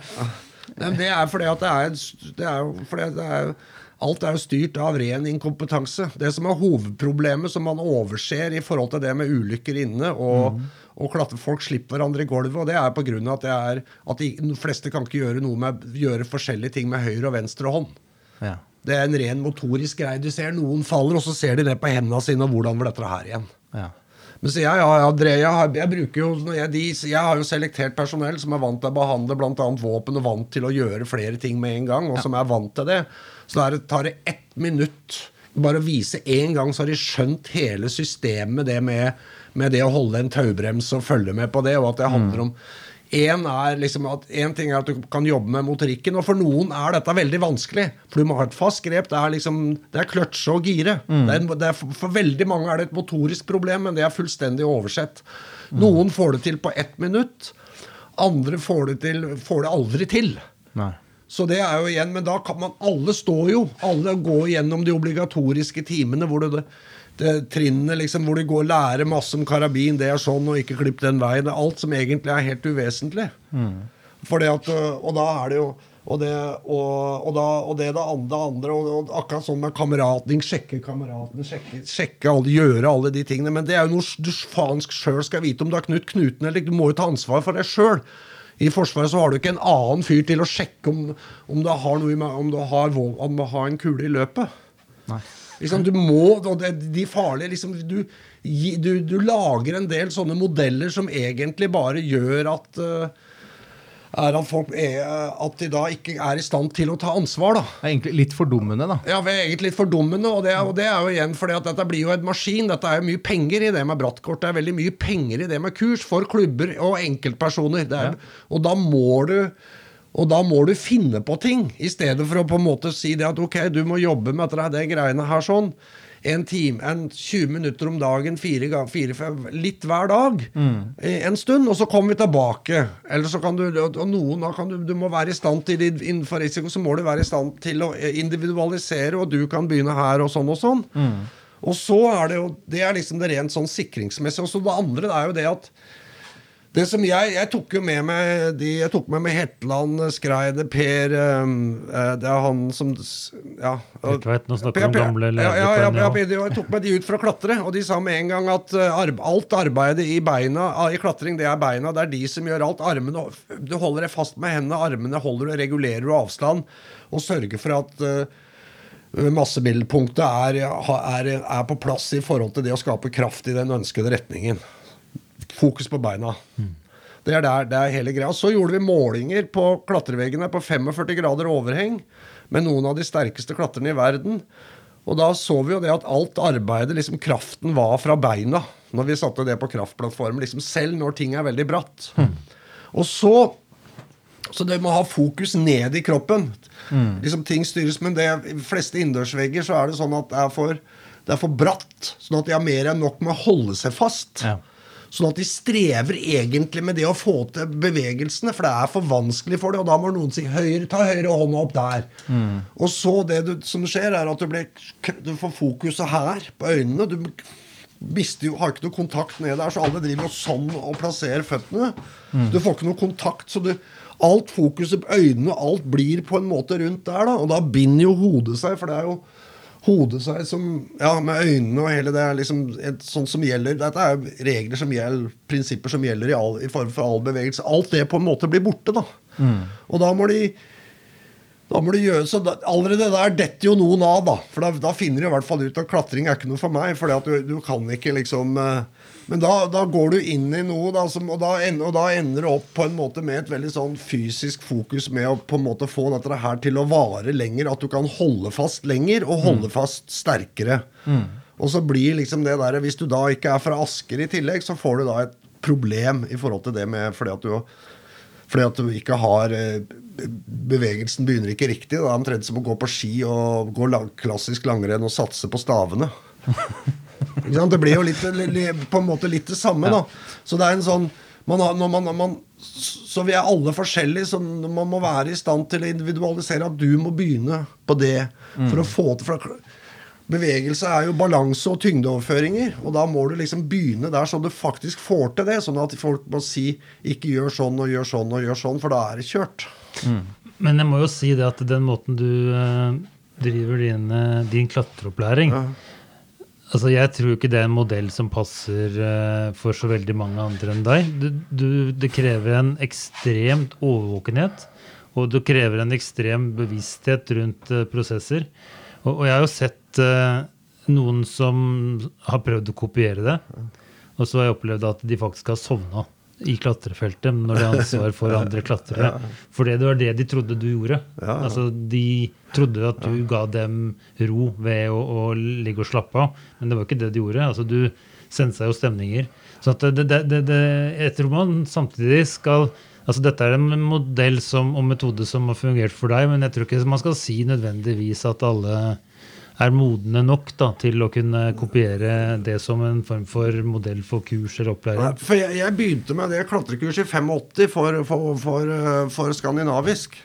Men det er fordi at det er, det er fordi det er, Alt er jo styrt av ren inkompetanse. Det som er hovedproblemet som man overser i forhold til det med ulykker inne og, og klatre, folk slipper hverandre i gulvet, og det er av at, det er, at de, de fleste kan ikke gjøre noe med gjøre forskjellige ting med høyre og venstre hånd. ja. Det er en ren motorisk greie. Du ser noen faller, og så ser de ned på hendene sine, og hvordan var dette her igjen? Ja. Men så jeg, jeg, jeg, jeg, jeg bruker jo jeg, de, jeg har jo selektert personell som er vant til å behandle bl.a. våpen og vant til å gjøre flere ting med en gang, og som er vant til det. Så da tar det ett minutt bare å vise én gang, så har de skjønt hele systemet det med, med det å holde en taubrems og følge med på det, og at det handler om en, er liksom at, en ting er at du kan jobbe med motorikken, og for noen er dette veldig vanskelig. For du må ha et fast grep. Det er liksom, det er kløtsje og gire. Det er, det er, for, veldig mange er det et motorisk problem, men det er fullstendig oversett. Noen får det til på ett minutt. Andre får det, til, får det aldri til. Nei. Så det er jo igjen, Men da kan man Alle står jo. Alle går gjennom de obligatoriske timene hvor det trinnene liksom, hvor de går og lærer masse om karabin. Det er sånn, og ikke klipp den veien. Alt som egentlig er helt uvesentlig. Det at, øh, og da er det jo og det, og, og, da, og det det andre, andre og, og akkurat sånn med kamerating, sjekke kameratene, sjekke, sjekke alle, gjøre alle de tingene. Men det er jo noe du faen sjøl skal vite om du har Knut Knuten eller ikke. Du må jo ta ansvar for deg sjøl. I Forsvaret så har du ikke en annen fyr til å sjekke om, om du har noe om du har, om du har en kule i løpet. Nei. Liksom, du må, det, De farlige liksom, du, du, du lager en del sånne modeller som egentlig bare gjør at uh, er at folk er, at de da ikke er i stand til å ta ansvar. da. Det er egentlig litt fordummende, da. Ja, vi er egentlig litt fordummende, og det, og det er jo igjen fordi at dette blir jo en maskin. Dette er jo mye penger i det med brattkort. Det er veldig mye penger i det med kurs for klubber og enkeltpersoner. Det er, Og da må du og da må du finne på ting, i stedet for å på en måte si det at ok, du må jobbe med dette, det greiene her sånn. En time, en 20 minutter om dagen, fire, fire fem, litt hver dag. mm. En stund, og så kommer vi tilbake. Eller så kan du, og noen da kan du, du må være i stand til innenfor risiko, så må du være i stand til å eh, individualisere, og du kan begynne her og sånn og sånn. Og så er det jo Det er liksom det rent sånn sikringsmessige. Og så det andre er jo det at det som jeg, jeg tok jo med meg de, Jeg tok med meg Hetland, Skreide, Per um, eh, Det er han som Ja. Per vet, nå snakker du om gamle ja, ja, ja, ja, Jeg tok med de ut for å klatre, og de sa med en gang at eh, alt arbeidet i beina i klatring, det er beina. Det er de som gjør alt. Armene Du holder deg fast med hendene, armene holder du, regulerer du avstand, og sørger for at eh, massemiddelpunktet er, er, er på plass i forhold til det å skape kraft i den ønskede retningen. Fokus på beina. Det er, der, det er hele greia. Så gjorde vi målinger på klatreveggene på 45 grader overheng med noen av de sterkeste klatrerne i verden. Og da så vi jo det at alt arbeidet, liksom kraften var fra beina. Når vi satte det på kraftplattformen. Liksom selv når ting er veldig bratt. Og så så det må ha fokus ned i kroppen. Liksom Ting styres, men det i fleste innendørsvegger så er det sånn at det er for, det er for bratt. Sånn at de har mer enn nok med å holde seg fast. Ja. Sånn at de strever egentlig med det å få til bevegelsene, for det er for vanskelig for det. Og da må noen si høyre, ta høyre hånda opp der. Og så det du, som skjer, er at du, blir, du får fokuset her, på øynene. Du mister jo, har ikke noe kontakt ned der, så alle driver jo sånn og plasserer føttene. Du får ikke noe kontakt, så du Alt fokuset på øynene og alt blir på en måte rundt der, da. Og da binder jo hodet seg, for det er jo hodet seg som Ja, med øynene og hele det er liksom et, sånt som gjelder Dette er regler som gjelder, prinsipper som gjelder i, all, i form for all bevegelse. Alt det på en måte blir borte, da. Og da må de da må du gjøre så da, Allerede der detter jo noen av, da. For da, da finner de i hvert fall ut at klatring er ikke noe for meg. For du, du kan ikke liksom eh, Men da, da går du inn i noe, da, som, og, da ender, og da ender det opp på en måte med et veldig sånn fysisk fokus med å på en måte få dette her til å vare lenger. At du kan holde fast lenger, og holde fast sterkere. Og så blir liksom det der Hvis du da ikke er fra Asker i tillegg, så får du da et problem i forhold til det med fordi at du fordi at du ikke har eh, Bevegelsen begynner ikke riktig. Det er omtrent som å gå på ski og gå lang, klassisk langrenn og satse på stavene. Ikke sant? Det blir jo litt, li- li- på en måte litt det samme, da. Så det er en sånn man har, når man, man, Så vi er alle forskjellige, så man må være i stand til å individualisere at du må begynne på det for å få til for Bevegelse er jo balanse og tyngdeoverføringer, og da må du liksom begynne der så du faktisk får til det. Sånn at folk må si 'ikke gjør sånn og gjør sånn og gjør sånn', for da er det kjørt. Men jeg må jo si det at den måten du eh, driver din, eh, din klatreopplæring Altså, Jeg tror ikke det er en modell som passer uh, for så veldig mange andre enn deg. Du, du, det krever en ekstremt overvåkenhet Og det krever en ekstrem bevissthet rundt uh, prosesser. Og, og jeg har jo sett uh, noen som har prøvd å kopiere det, og så har jeg opplevd at de faktisk har sovna i klatrefeltet når de har ansvar for andre klatrere. For det var det de trodde du gjorde. Altså, de trodde at du ga dem ro ved å, å ligge og slappe av, men det var ikke det de gjorde. Altså, du sensa jo stemninger. Så at det, det, det, det, jeg tror man samtidig skal Altså Dette er en modell som, og metode som har fungert for deg, men jeg tror ikke man skal si nødvendigvis at alle er modne nok da, til å kunne kopiere det som en form for modell for kurs eller opplæring. For jeg, jeg begynte med det klatrekurset i 85 for, for, for, eh, for skandinavisk.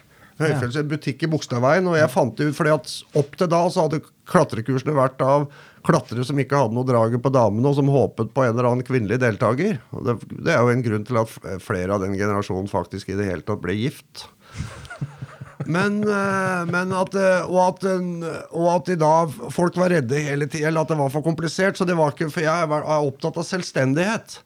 Høyfjells en butikk i Bogstadveien, og jeg fant det ut fordi at opp til da så hadde klatrekursene vært av klatrere som ikke hadde noe draget på damene, og som håpet på en eller annen kvinnelig deltaker. Det, det er jo en grunn til at flere av den generasjonen faktisk i det hele tatt ble gift. Men, eh, men at, eh, og, at, og at de da folk var redde hele tiden, eller at det var for komplisert. Så det var ikke, for jeg er opptatt av selvstendighet.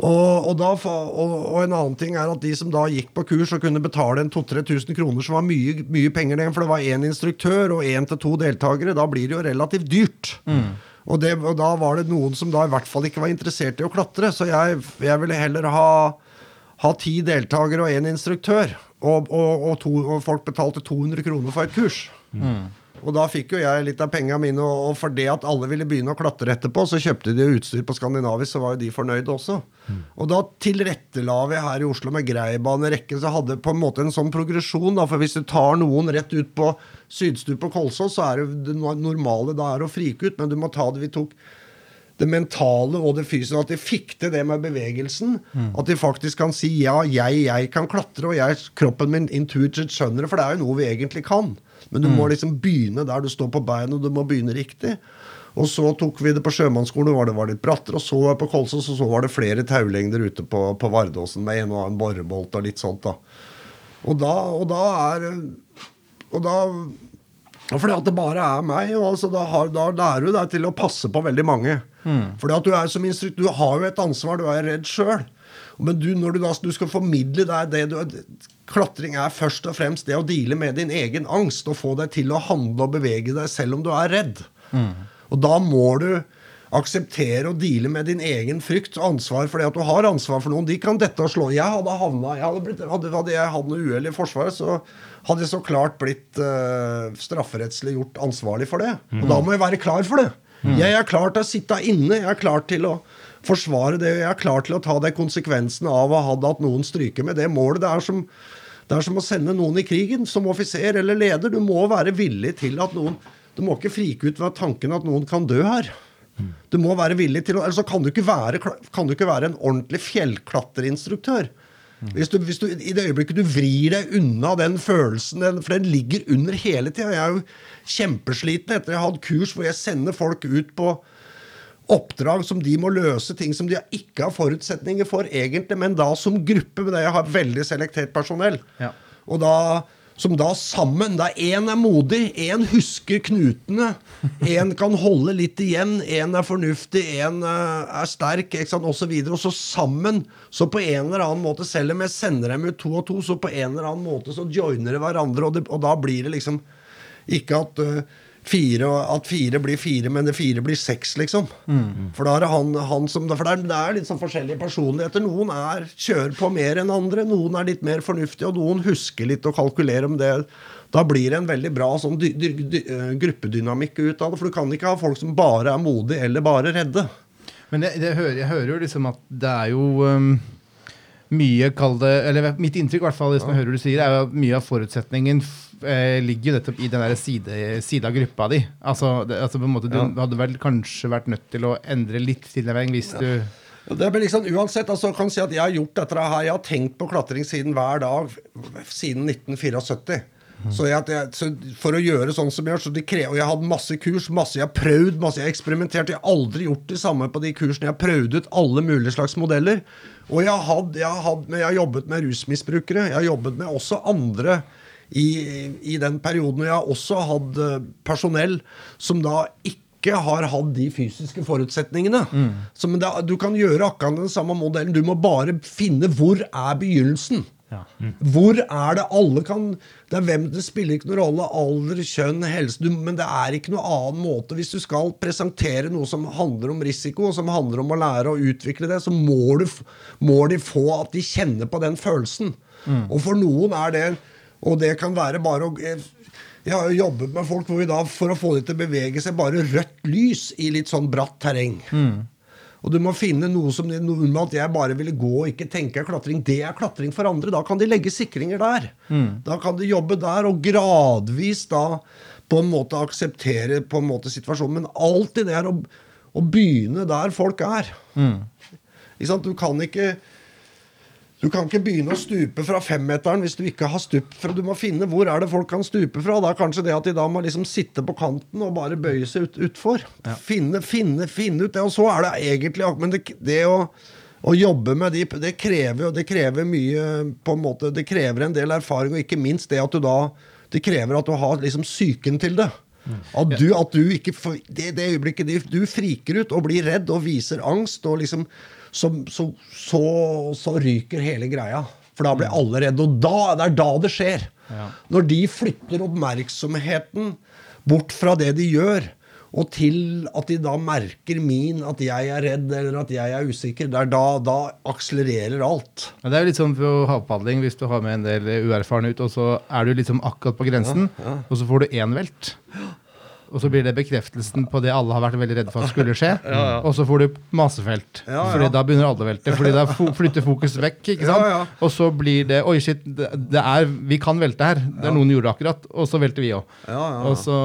Og, og, da, og, og en annen ting er at de som da gikk på kurs og kunne betale en 2000-3000 kroner, som var mye, mye penger, for det var én instruktør og én til to deltakere, da blir det jo relativt dyrt. Og, det, og da var det noen som da i hvert fall ikke var interessert i å klatre, så jeg, jeg ville heller ha ha ti deltakere og én instruktør. Og, og, og, to, og folk betalte 200 kroner for et kurs. Og da fikk jo jeg litt av pengene mine, og, og for det at alle ville begynne å klatre etterpå, så kjøpte de utstyr på Skandinavisk, så var jo de fornøyde også. Og da tilrettela vi her i Oslo med greibanerekke, så hadde på en måte en sånn progresjon. Da, for hvis du tar noen rett ut på Sydstup og Kolsås, så er det det normale da er å frike ut, men du må ta det vi tok det mentale og det fysiske, at de fikk til det med bevegelsen. At de faktisk kan si ja, jeg, jeg kan klatre, og jeg, kroppen min intuitivt skjønner det, for det er jo noe vi egentlig kan. Men du må liksom begynne der du står på beina, og du må begynne riktig. Og så tok vi det på sjømannsskolen, var det var litt brattere, og så på Kolsås, og så var det flere taulengder ute på, på Vardåsen med en og annen borebolt og litt sånt, da. Og da, og da er Og da fordi at det bare er meg, og altså da, har, da lærer du deg til å passe på veldig mange. Fordi at du er som instruktør, du har jo et ansvar, du er redd sjøl. Men du, når du da du skal formidle deg det du Klatring er først og fremst det å deale med din egen angst og få deg til å handle og bevege deg selv om du er redd. Og da må du akseptere å deale med din egen frykt og ansvar for det at du har ansvar for noen. De kan dette og slå. Jeg hadde havna jeg hadde, blitt, hadde, hadde jeg hatt noe uhell i Forsvaret, så hadde jeg så klart blitt uh, strafferettslig gjort ansvarlig for det. Og da må jeg være klar for det. Jeg er klar til å sitte inne. Jeg er klar til å forsvare det. Jeg er klar til å ta de konsekvensene av å ha hatt noen stryke med det målet. Det er som det er som å sende noen i krigen som offiser eller leder. Du må være villig til at noen Du må ikke frike ut ved tanken at noen kan dø her. Du må være villig til å Ellers så kan du ikke være, kan du ikke være en ordentlig fjellklatreinstruktør. Hvis du, hvis du, I det øyeblikket du vrir deg unna den følelsen, for den ligger under hele tida Jeg er jo kjempesliten etter jeg har hatt kurs hvor jeg sender folk ut på oppdrag som de må løse, ting som de ikke har forutsetninger for egentlig, men da som gruppe. Men jeg har veldig selektert personell. Ja. Og da, som da sammen Da én er modig, én husker knutene, én kan holde litt igjen, én er fornuftig, én er sterk, ikke sant, osv. Og, og så sammen, så på en eller annen måte, selv om jeg sender dem ut to og to, så på en eller annen måte så joiner de hverandre, og, det, og da blir det liksom ikke at øh, Fire, at fire blir fire, men det fire blir seks, liksom. For da er han, han som For det er, det er litt sånn forskjellige personligheter. Noen er kjører på mer enn andre, noen er litt mer fornuftige, og noen husker litt og kalkulerer om det. Da blir det en veldig bra sånn dy, dy, dy, eh, gruppedynamikk ut av det. For du kan ikke ha folk som bare er modige eller bare redde. Men det, det hører, jeg hører jo liksom at det er jo um, mye kalde, eller Mitt inntrykk, hvert fall, hvis man hører du sier, er at mye av forutsetningen eh, ligger jo nettopp i den der side, side av gruppa di. Altså, det, altså på en måte, Du hadde vel kanskje vært nødt til å endre litt tilnærming hvis du Det blir liksom, uansett, altså, kan si at jeg har gjort dette her, jeg har tenkt på klatring siden hver dag siden 1974. Så, jeg, så For å gjøre sånn som jeg gjør, så de krever, og jeg hatt masse kurs, masse jeg har prøvd, masse jeg har eksperimentert. Jeg har aldri gjort det samme på de kursene. Jeg har prøvd ut alle mulige slags modeller. Og jeg har, jobbet med rusmisbrukere. Jeg har jobbet med også andre i, i den perioden. Og jeg har også hatt eh, personell som da ikke har hatt de fysiske forutsetningene. Så, men det, du kan gjøre akkurat den samme modellen. Du må bare finne hvor er begynnelsen. Ja. Hvor er det alle kan Det er hvem det spiller ikke noen rolle. Alder, kjønn, helse. Du, men det er ikke noen annen måte. Hvis du skal presentere noe som handler om risiko, og som handler om å lære å utvikle det, så må, du, må de få at de kjenner på den følelsen. Og for noen er det Og det kan være bare å eh, jeg har jo jobbet med folk hvor vi da, for å få dem til å bevege seg, bare rødt lys i litt sånn bratt terreng. Og du må finne noe som normalt jeg bare ville gå og ikke tenke er klatring. Det er klatring for andre. Da kan de legge sikringer der. Da kan de jobbe der, og gradvis da på en måte akseptere på en måte situasjonen. Men alltid det er å, å begynne der folk er. Sant? Du kan ikke du kan ikke begynne å stupe fra femmeteren hvis du ikke har stup. fra. Du må finne hvor er det folk kan stupe fra. Da er kanskje det at de da må liksom sitte på kanten og bare bøye seg ut, utfor. Finne, finne, finne ut det. Og så er det egentlig Men det, det å, å jobbe med de Det krever jo Det krever mye på en måte Det krever en del erfaring, og ikke minst det at du da Det krever at du har liksom psyken til det. At du, at du ikke Det, det øyeblikket du, du friker ut og blir redd og viser angst, og liksom så, så, så, så ryker hele greia. For da blir alle redde. Og da, det er da det skjer. Når de flytter oppmerksomheten bort fra det de gjør, og til at de da merker min at jeg er redd eller at jeg er usikker, det er da, da akselererer alt. Ja, det er jo litt sånn på havpadling, hvis du har med en del uerfarne ut, og så er du liksom akkurat på grensen, og så får du én velt. Og så blir det bekreftelsen på det alle har vært veldig redde for at skulle skje. Og så får du masefelt. Ja, ja. Fordi da begynner alle å velte. Fordi da flytter fokus vekk. ikke sant? Ja, ja. Og så blir det Oi, shit, det, er, vi kan velte her. Det er noen gjorde akkurat. Og så velter vi òg. Ja, ja, ja. Så,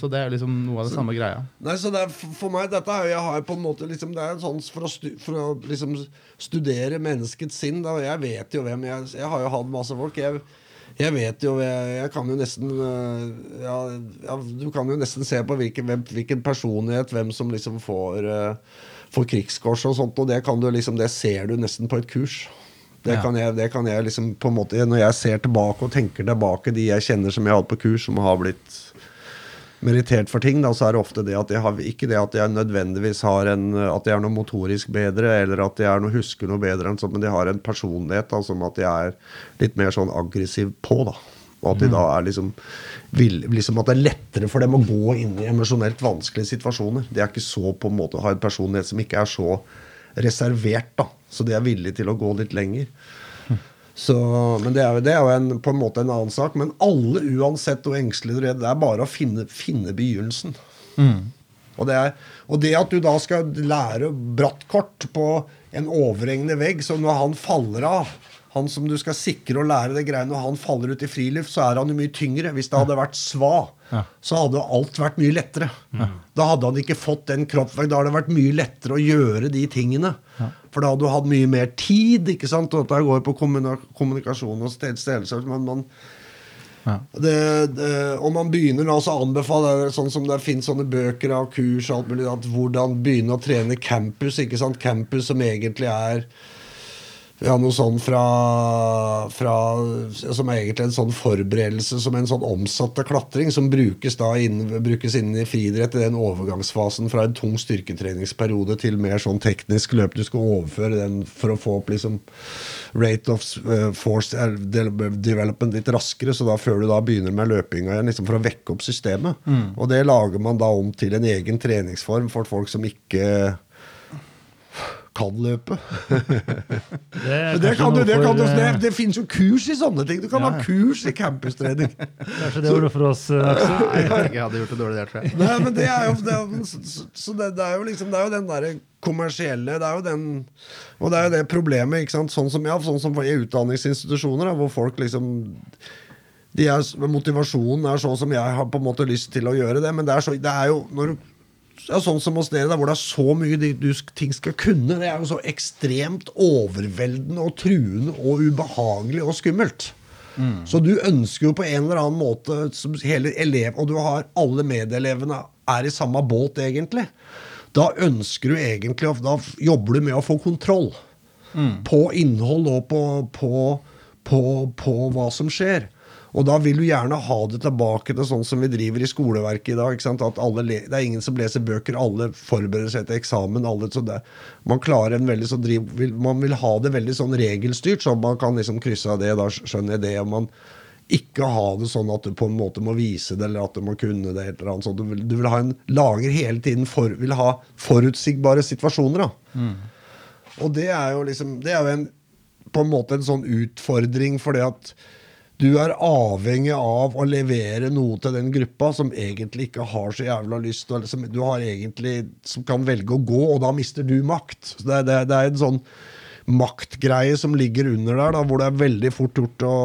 så det er liksom noe av det samme greia. Nei, så er, For meg, dette er jeg har på en måte liksom, Det er en sånn for å, stu, for å liksom studere menneskets sinn. Da. Jeg vet jo hvem jeg Jeg har jo hatt masse folk. Jeg, jeg vet jo jeg, jeg kan jo nesten øh, ja, ja, Du kan jo nesten se på hvilken, hvem, hvilken personlighet, hvem som liksom får, øh, får krigskors og sånt. Og det kan du liksom Det ser du nesten på et kurs. Det, kan jeg, det kan jeg liksom på en måte Når jeg ser tilbake og tenker tilbake de jeg kjenner som jeg har hatt på kurs, som har blitt merittert for ting, da, så er det ofte det at jeg har ikke det at jeg nødvendigvis har en At jeg er noe motorisk bedre, eller at jeg er noe husker noe bedre, enn sånt, men de har en personlighet da, som at jeg er litt mer sånn aggressiv på. da og at de da er liksom, vil, liksom At det er lettere for dem å gå inn i emosjonelt vanskelige situasjoner. De er ikke så på en måte å ha en personlighet som ikke er så reservert. da Så de er villige til å gå litt lenger. Så, men det er det er jo en, på en måte en annen sak. Men alle, uansett hvor engstelig du er, det er bare å finne, finne begynnelsen. Og, det er, og det at du da skal lære brattkort på en overhengende vegg, så når han faller av han som du skal sikre å lære det greiene, når han faller ut i friluft, så er han jo mye tyngre. Hvis det hadde vært sva, så hadde alt vært mye lettere. Da hadde han ikke fått den kroppsvekt. Da hadde det vært mye lettere å gjøre de tingene. For da hadde du hatt mye mer tid. ikke sant? Og dette går på kommunikasjon og stedelse. Men man, Ja. det, det, og man begynner da å anbefale sånn som det finnes sånne bøker av kurs og alt mulig, at hvordan begynne å trene campus. ikke sant? Campus som egentlig er ja, noe sånn fra, fra Som er egentlig en sånn forberedelse som en sånn omsatt klatring, som brukes da inn, brukes innen i friidrett i den overgangsfasen fra en tung styrketreningsperiode til mer sånn teknisk løp. Du skal overføre den for å få opp liksom rate of eh, force eh, development litt raskere, så da før du da begynner med løpinga igjen, liksom for å vekke opp systemet. Og det lager man da om til en egen treningsform for folk som ikke kan løpe. Det, det, kan du, det, kan du, det, det finnes jo kurs i sånne ting. Du kan ha kurs i campustrening. Kanskje det var noe for oss, eh, Aksel? Jeg jeg hadde gjort det dårlig der, tror jeg. Nei, men det er jo, det er, så, så- så det, det er jo liksom Det er jo den derre kommersielle Det er jo den Og det er jo det problemet, ikke sant. Sånn som, ja, sånn som i utdanningsinstitusjoner, da, hvor folk liksom de er, Motivasjonen er sånn som jeg har på en måte lyst til å gjøre det, men det er, så, det er jo når du ja, sånn som hos dere, da, hvor det er så mye de, du, ting skal kunne. Det er jo så ekstremt overveldende og truende og ubehagelig og skummelt. Så du ønsker jo på en eller annen måte som hele elev, Og du har alle medelevene er i samme båt, egentlig. Da ønsker du egentlig Da jobber du med å få kontroll på innhold og på, på, på, på hva som skjer. Og da vil du gjerne ha det tilbake til sånn som vi driver i skoleverket i dag. At det er ingen som leser bøker, alle forbereder seg til eksamen. alle så det, Man veldig sånn driv, vil, man vil ha det veldig sånn regelstyrt, så man kan liksom krysse av det, da skjønner jeg det. og man ikke ha det sånn at du på en måte må vise det, eller at du må kunne det. eller annet sånt. Du vil, du vil ha en lager hele tiden for, vil ha forutsigbare situasjoner. da. Og det er jo liksom Det er jo en, på en måte en sånn utfordring, fordi at du er avhengig av å levere noe til den gruppa som egentlig ikke har så jævla lyst, eller som du har egentlig som kan velge å gå, og da mister du makt. Så det, det, det er en sånn maktgreie som ligger under der, da, hvor det er veldig fort gjort å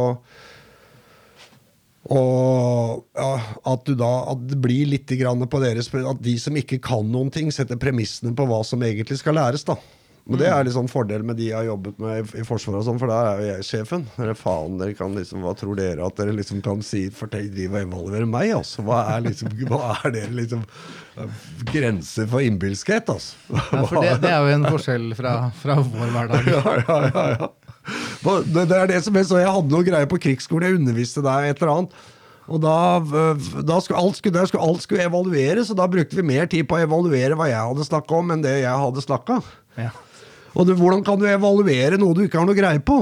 og ja, at, da, at det blir litt på deres At de som ikke kan noen ting, setter premissene på hva som egentlig skal læres. da Men Det er liksom fordel med de jeg har jobbet med i, i Forsvaret, og sånn, for der er jo jeg sjefen. Eller faen, dere kan liksom, Hva tror dere at dere liksom kan si fortell, driver og evaluere meg? altså? Hva er liksom, hva er dere liksom Grenser for innbilskhet, altså? Ja, for det, det er jo en forskjell fra, fra vår hverdag. ja, ja, ja, ja. Det, det er det som er så Jeg hadde noe greier på krigsskolen, jeg underviste deg et eller annet. Og da, øh, da skulle alt, skulle, der skulle alt skulle evalueres, og da brukte vi mer tid på å evaluere hva jeg hadde snakka om, enn det jeg hadde snakka. Ja. Og du, hvordan kan du evaluere noe du ikke har noe greie på?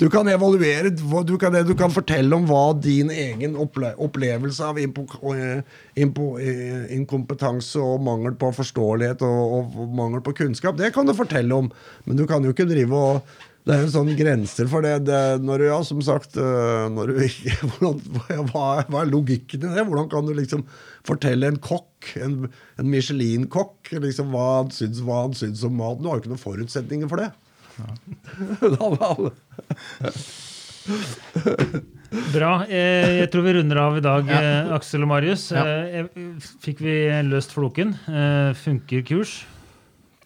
Du kan evaluere du kan, du kan fortelle om hva din egen opple opplevelse av impo, eh, impo, eh, inkompetanse og mangel på forståelighet og, og mangel på kunnskap, det kan du fortelle om. Men du kan jo ikke drive og det er jo sånn grenser for det. det når du, ja, som sagt øh, når du ikke, hvordan, hva, hva er logikken i det? Hvordan kan du liksom fortelle en kokk, en, en Michelin-kokk, liksom hva han syns, hva han syns om maten? Du har jo ikke noen forutsetninger for det. Da var Bra. Eh, jeg tror vi runder av i dag, Ja. eh, Aksel og Marius. Ja. Eh, eh, fikk vi løst floken? Eh, funker kurs?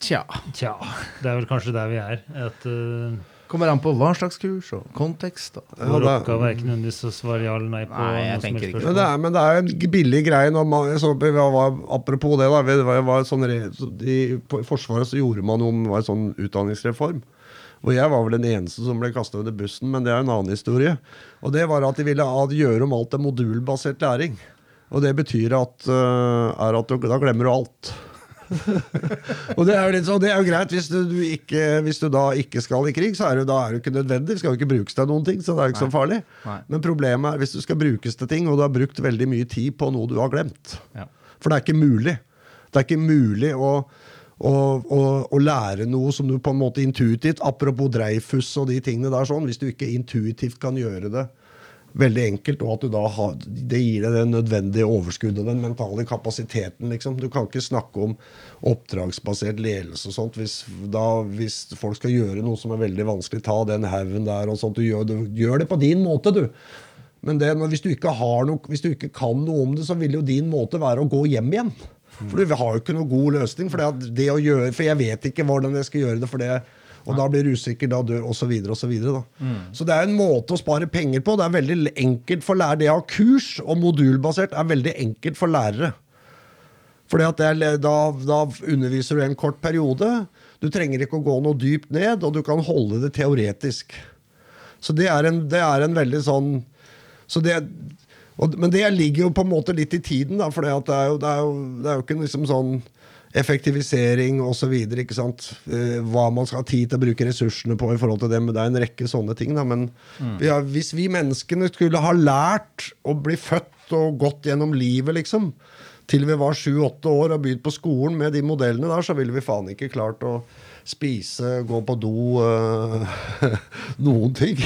Tja. Tja, det er vel kanskje der vi er. At uh, Kommer an på hva slags kurs og kontekst. Og. vår Ja, det- oppgave er ikke nødvendigvis å svare ja eller nei på Nei, jeg noe som tenker helst ikke Men det, er, men det er en billig greie. Når man, så, var, apropos det, da, det var, var sånn, de, på, I Forsvaret så gjorde man noe det var en sånn utdanningsreform. Og jeg var vel den eneste som ble kasta under bussen, men det er en annen historie. Og det var at de ville gjøre om alt til modulbasert læring. Og det betyr at, uh, er at du, da glemmer du alt. og det er jo litt sånn, det er jo greit hvis du, du ikke, hvis du da ikke skal i krig, så er det, da er det ikke nødvendig. Det skal jo ikke brukes til noen ting, så det er jo ikke så farlig. Nei. Men problemet er hvis du skal brukes til ting, og du har brukt veldig mye tid på noe du har glemt. Ja. For det er ikke mulig. Det er ikke mulig å, å, å, å lære noe som du på en måte intuitivt Apropos Dreifus og de tingene der sånn. Hvis du ikke intuitivt kan gjøre det veldig enkelt, og at du da har, det gir deg det nødvendige overskuddet og den mentale kapasiteten. liksom. Du kan ikke snakke om oppdragsbasert ledelse og sånt hvis, da, hvis folk skal gjøre noe som er veldig vanskelig. Ta den haugen der og sånt. Du gjør, du gjør det på din måte, du. Men det, hvis, du ikke har noe, hvis du ikke kan noe om det, så vil jo din måte være å gå hjem igjen. For du har jo ikke noe god løsning. For, det det å gjøre, for jeg vet ikke hvordan jeg skal gjøre det. for det og da blir du usikker, da dør osv. osv. Så, videre, da. så det er en måte å spare penger på. Det er veldig enkelt for lærere. Det å ha kurs og modulbasert er veldig enkelt for lærere. Fordi at er, da, da underviser du en kort periode. Du trenger ikke å gå noe dypt ned, og du kan holde det teoretisk. Så det er en, det er en veldig sånn så det, og, Men det ligger jo på en måte litt i tiden, da, for det, er jo, det, er jo, det er jo ikke liksom sånn effektivisering osv. Eh, hva man skal ha tid til å bruke ressursene på i forhold til det. Men det er en rekke sånne ting. Da. Men vi har, hvis vi menneskene skulle ha lært å bli født og gått gjennom livet, liksom, til vi var sju-åtte år og begynt på skolen med de modellene der, så ville vi faen ikke klart å spise, gå på do uh, Noen ting.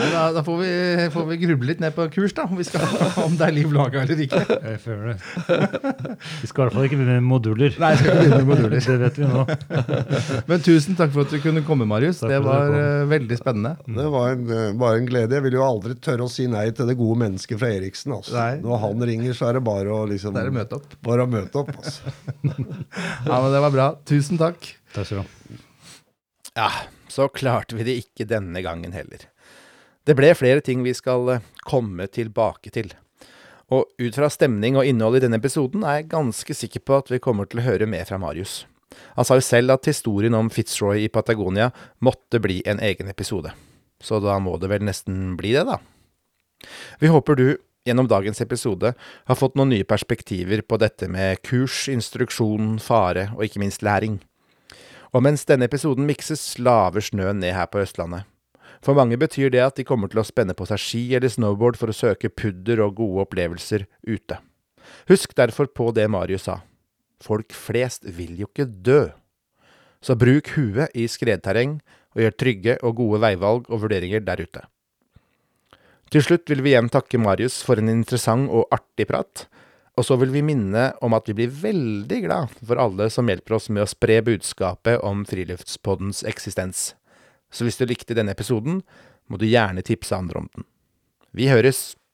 Da, da får, vi, får vi gruble litt ned på kurs, da, om, vi skal, om det er liv laga eller ikke. Jeg føler det. Vi skal i hvert fall ikke begynne med moduler. Nei, skal ikke begynne med moduler. Det vet vi nå. Men tusen takk for at du kunne komme, Marius. Takk Det var eh, veldig spennende. Det var en, eh, bare en glede. Jeg vil jo aldri tørre å si nei til det gode mennesket fra Eriksen. Altså. Nei. Når han ringer, så er det bare å liksom Det er møte opp. Bare å møte opp altså. Ja, men Det var bra. Tusen takk. Takk skal du ha. Ja, så klarte vi det ikke denne gangen heller. Det ble flere ting vi skal eh, komme tilbake til. Og ut fra stemning og innhold i denne episoden er jeg ganske sikker på at vi kommer til å høre mer fra Marius. Han sa jo selv at historien om Fitzroy i Patagonia måtte bli en egen episode. så da må det vel nesten bli det, da. Vi håper du gjennom dagens episode har fått noen nye perspektiver på dette med kurs, instruksjon, fare og ikke minst læring. Og mens denne episoden mikses, laver snøen ned her på Østlandet. For mange betyr det at de kommer til å spenne på seg ski eller snowboard for å søke pudder og gode opplevelser ute. Husk derfor på det Marius sa. Folk flest vil jo ikke dø. Så bruk huet i skredterreng, og gjør trygge og gode veivalg og vurderinger der ute. Til slutt vil vi igjen takke Marius for en interessant og artig prat. Og så vil vi minne om at vi blir veldig glad for alle som hjelper oss med å spre budskapet om Friluftspoddens eksistens. Så hvis du likte denne episoden, må du gjerne tipse andre om den. Vi høres!